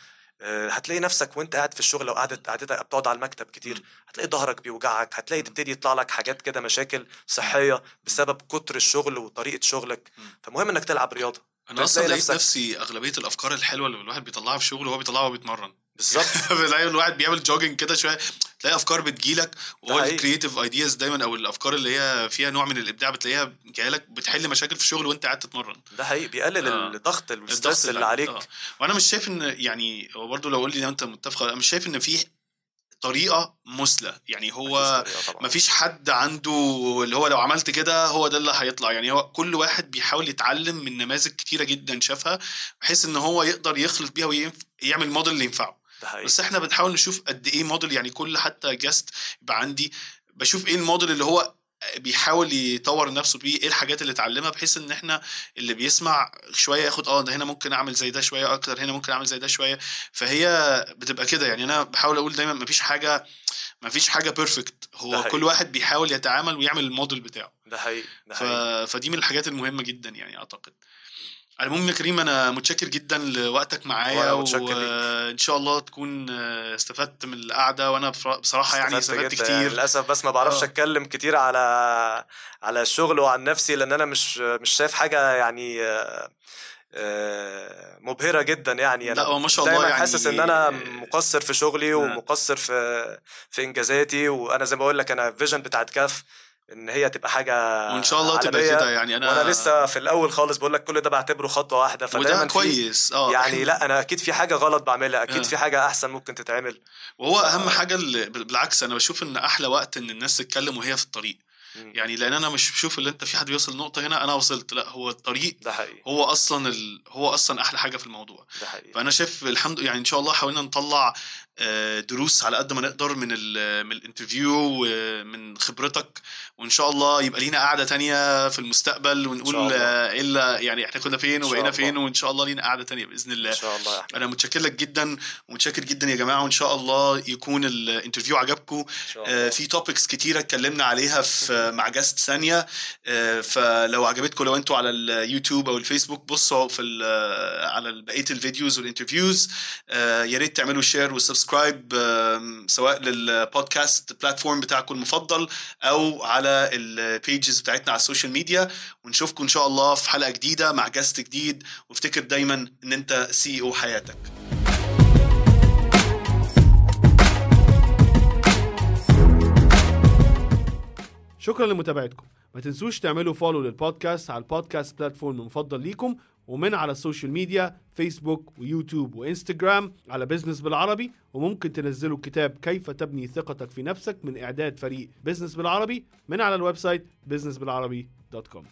آه، هتلاقي نفسك وأنت قاعد في الشغل لو قعدت قعدتك بتقعد على المكتب كتير. هتلاقي ظهرك بيوجعك هتلاقي تبتدي يطلع لك حاجات كده مشاكل صحية بسبب كتر الشغل وطريقة شغلك. فمهم إنك تلعب رياضة أنا أصلا لقيت نفسك- نفسي أغلبية الأفكار الحلوة اللي الواحد بيطلعها في شغله وهو بيطلعها وهو بيتمرن بالظبط بتلاقي الواحد بيعمل jogging كده شوية تلاقي أفكار بتجيلك وهو. ال creative ideas دايما أو الأفكار اللي هي فيها نوع من الإبداع بتلاقيها جايلك بتحل مشاكل في الشغل وأنت قاعد تتمرن ده حقيقي بيقلل آه. الضغط وال stress اللي اللي عليك آه. وأنا مش شايف إن يعني هو برضه لو قول لي أنت متفق أنا مش شايف إن في طريقه مثلى يعني هو مفيش حد عنده اللي هو لو عملت كده هو ده اللي هيطلع. يعني هو كل واحد بيحاول يتعلم من نماذج كتيرة جدا شافها بحيث إن هو يقدر يخلط بيها ويعمل موديل اللي ينفعه. بس إحنا بنحاول نشوف قد إيه موديل يعني كل حتى guest يبقى عندي بشوف إيه الموديل اللي هو بيحاول يطور نفسه بيه إيه الحاجات اللي اتعلمها بحيث إن إحنا اللي بيسمع شوية ياخد آه ده هنا ممكن أعمل زي ده شوية أكتر هنا ممكن أعمل زي ده شوية. فهي بتبقى كده يعني أنا بحاول أقول دايما مفيش حاجة مفيش حاجة بيرفكت هو. كل واحد بيحاول يتعامل ويعمل الموديل بتاعه. ده حقيقي ده ف... حقيقي. فدي من الحاجات المهمة جدا يعني أعتقد. على العموم يا كريم أنا متشكر جدا لوقتك معايا وأنا. وإن شاء الله تكون آه، استفدت من القعدة وأنا بصرا- بصراحة يعني استفدت. يعني كتير للأسف بس ما بعرفش آه. أتكلم كتير على على الشغل وعن نفسي لأن أنا مش مش شايف حاجة يعني آه، مبهرة جدا يعني لا، أنا هو ما شاء الله دايما يعني- حاسس إن أنا مقصر في شغلي. ومقصر في في إنجازاتي وأنا زي ما بقول لك أنا الفيجن بتاعت كاف إن هي تبقى حاجة وإن شاء الله تبقى. كده يعني أنا وأنا لسه في الأول خالص بقول لك كل ده بعتبره خطوة واحدة فدايما كويس آه يعني لأ أنا أكيد في حاجة غلط بعملها أكيد آه. في حاجة أحسن ممكن تتعمل وهو أهم حاجة اللي بالعكس أنا بشوف إن أحلى وقت إن الناس تتكلم وهي في الطريق. يعني لأن أنا مش بشوف اللي أنت في حد بيوصل نقطه هنا أنا وصلت لأ هو الطريق ده حقيقي. هو أصلا ال... هو أصلا أحلى حاجة في الموضوع. ده حقيقي. فأنا شايف الحمد يعني إن شاء الله حاولنا نطلع آه، دروس على قد ما نقدر من ال من ال interview ومن خبرتك وإن شاء الله يبقى لينا قعدة تانية في المستقبل ونقول الله. آه، اللي- يعني إحنا كنا فين وبقينا. فين وإن شاء الله لينا قعدة تانية بإذن الله. إن شاء الله يا أحمد. أنا متشكر لك جدا ومتشكر جدا يا جماعة وإن شاء الله يكون ال interview عجبكم. آه، في topics كتيرة اتكلمنا عليها في مع guests ثانية. آه، فلو عجبتكم لو أنتوا على اليوتيوب أو الفيسبوك بصوا في ال- على بقية ال videos وال interviews آه، يا ريت تعملوا share و subscribe سواء لل podcast platform بتاعكم المفضل أو على ال pages بتاعتنا على ال social media ونشوفكم إن شاء الله في حلقة جديدة مع guest جديد. وافتكر دايما إن أنت CEO حياتك. شكرا لمتابعتكم. ما تنسوش تعملوا follow لل podcast على ال podcast platform المفضل ليكم ومن على ال social media فيسبوك ويوتيوب وانستجرام على بزنس بالعربي وممكن تنزلوا كتاب كيف تبني ثقتك في نفسك من إعداد فريق بزنس بالعربي من على ال website businessbilarabi.com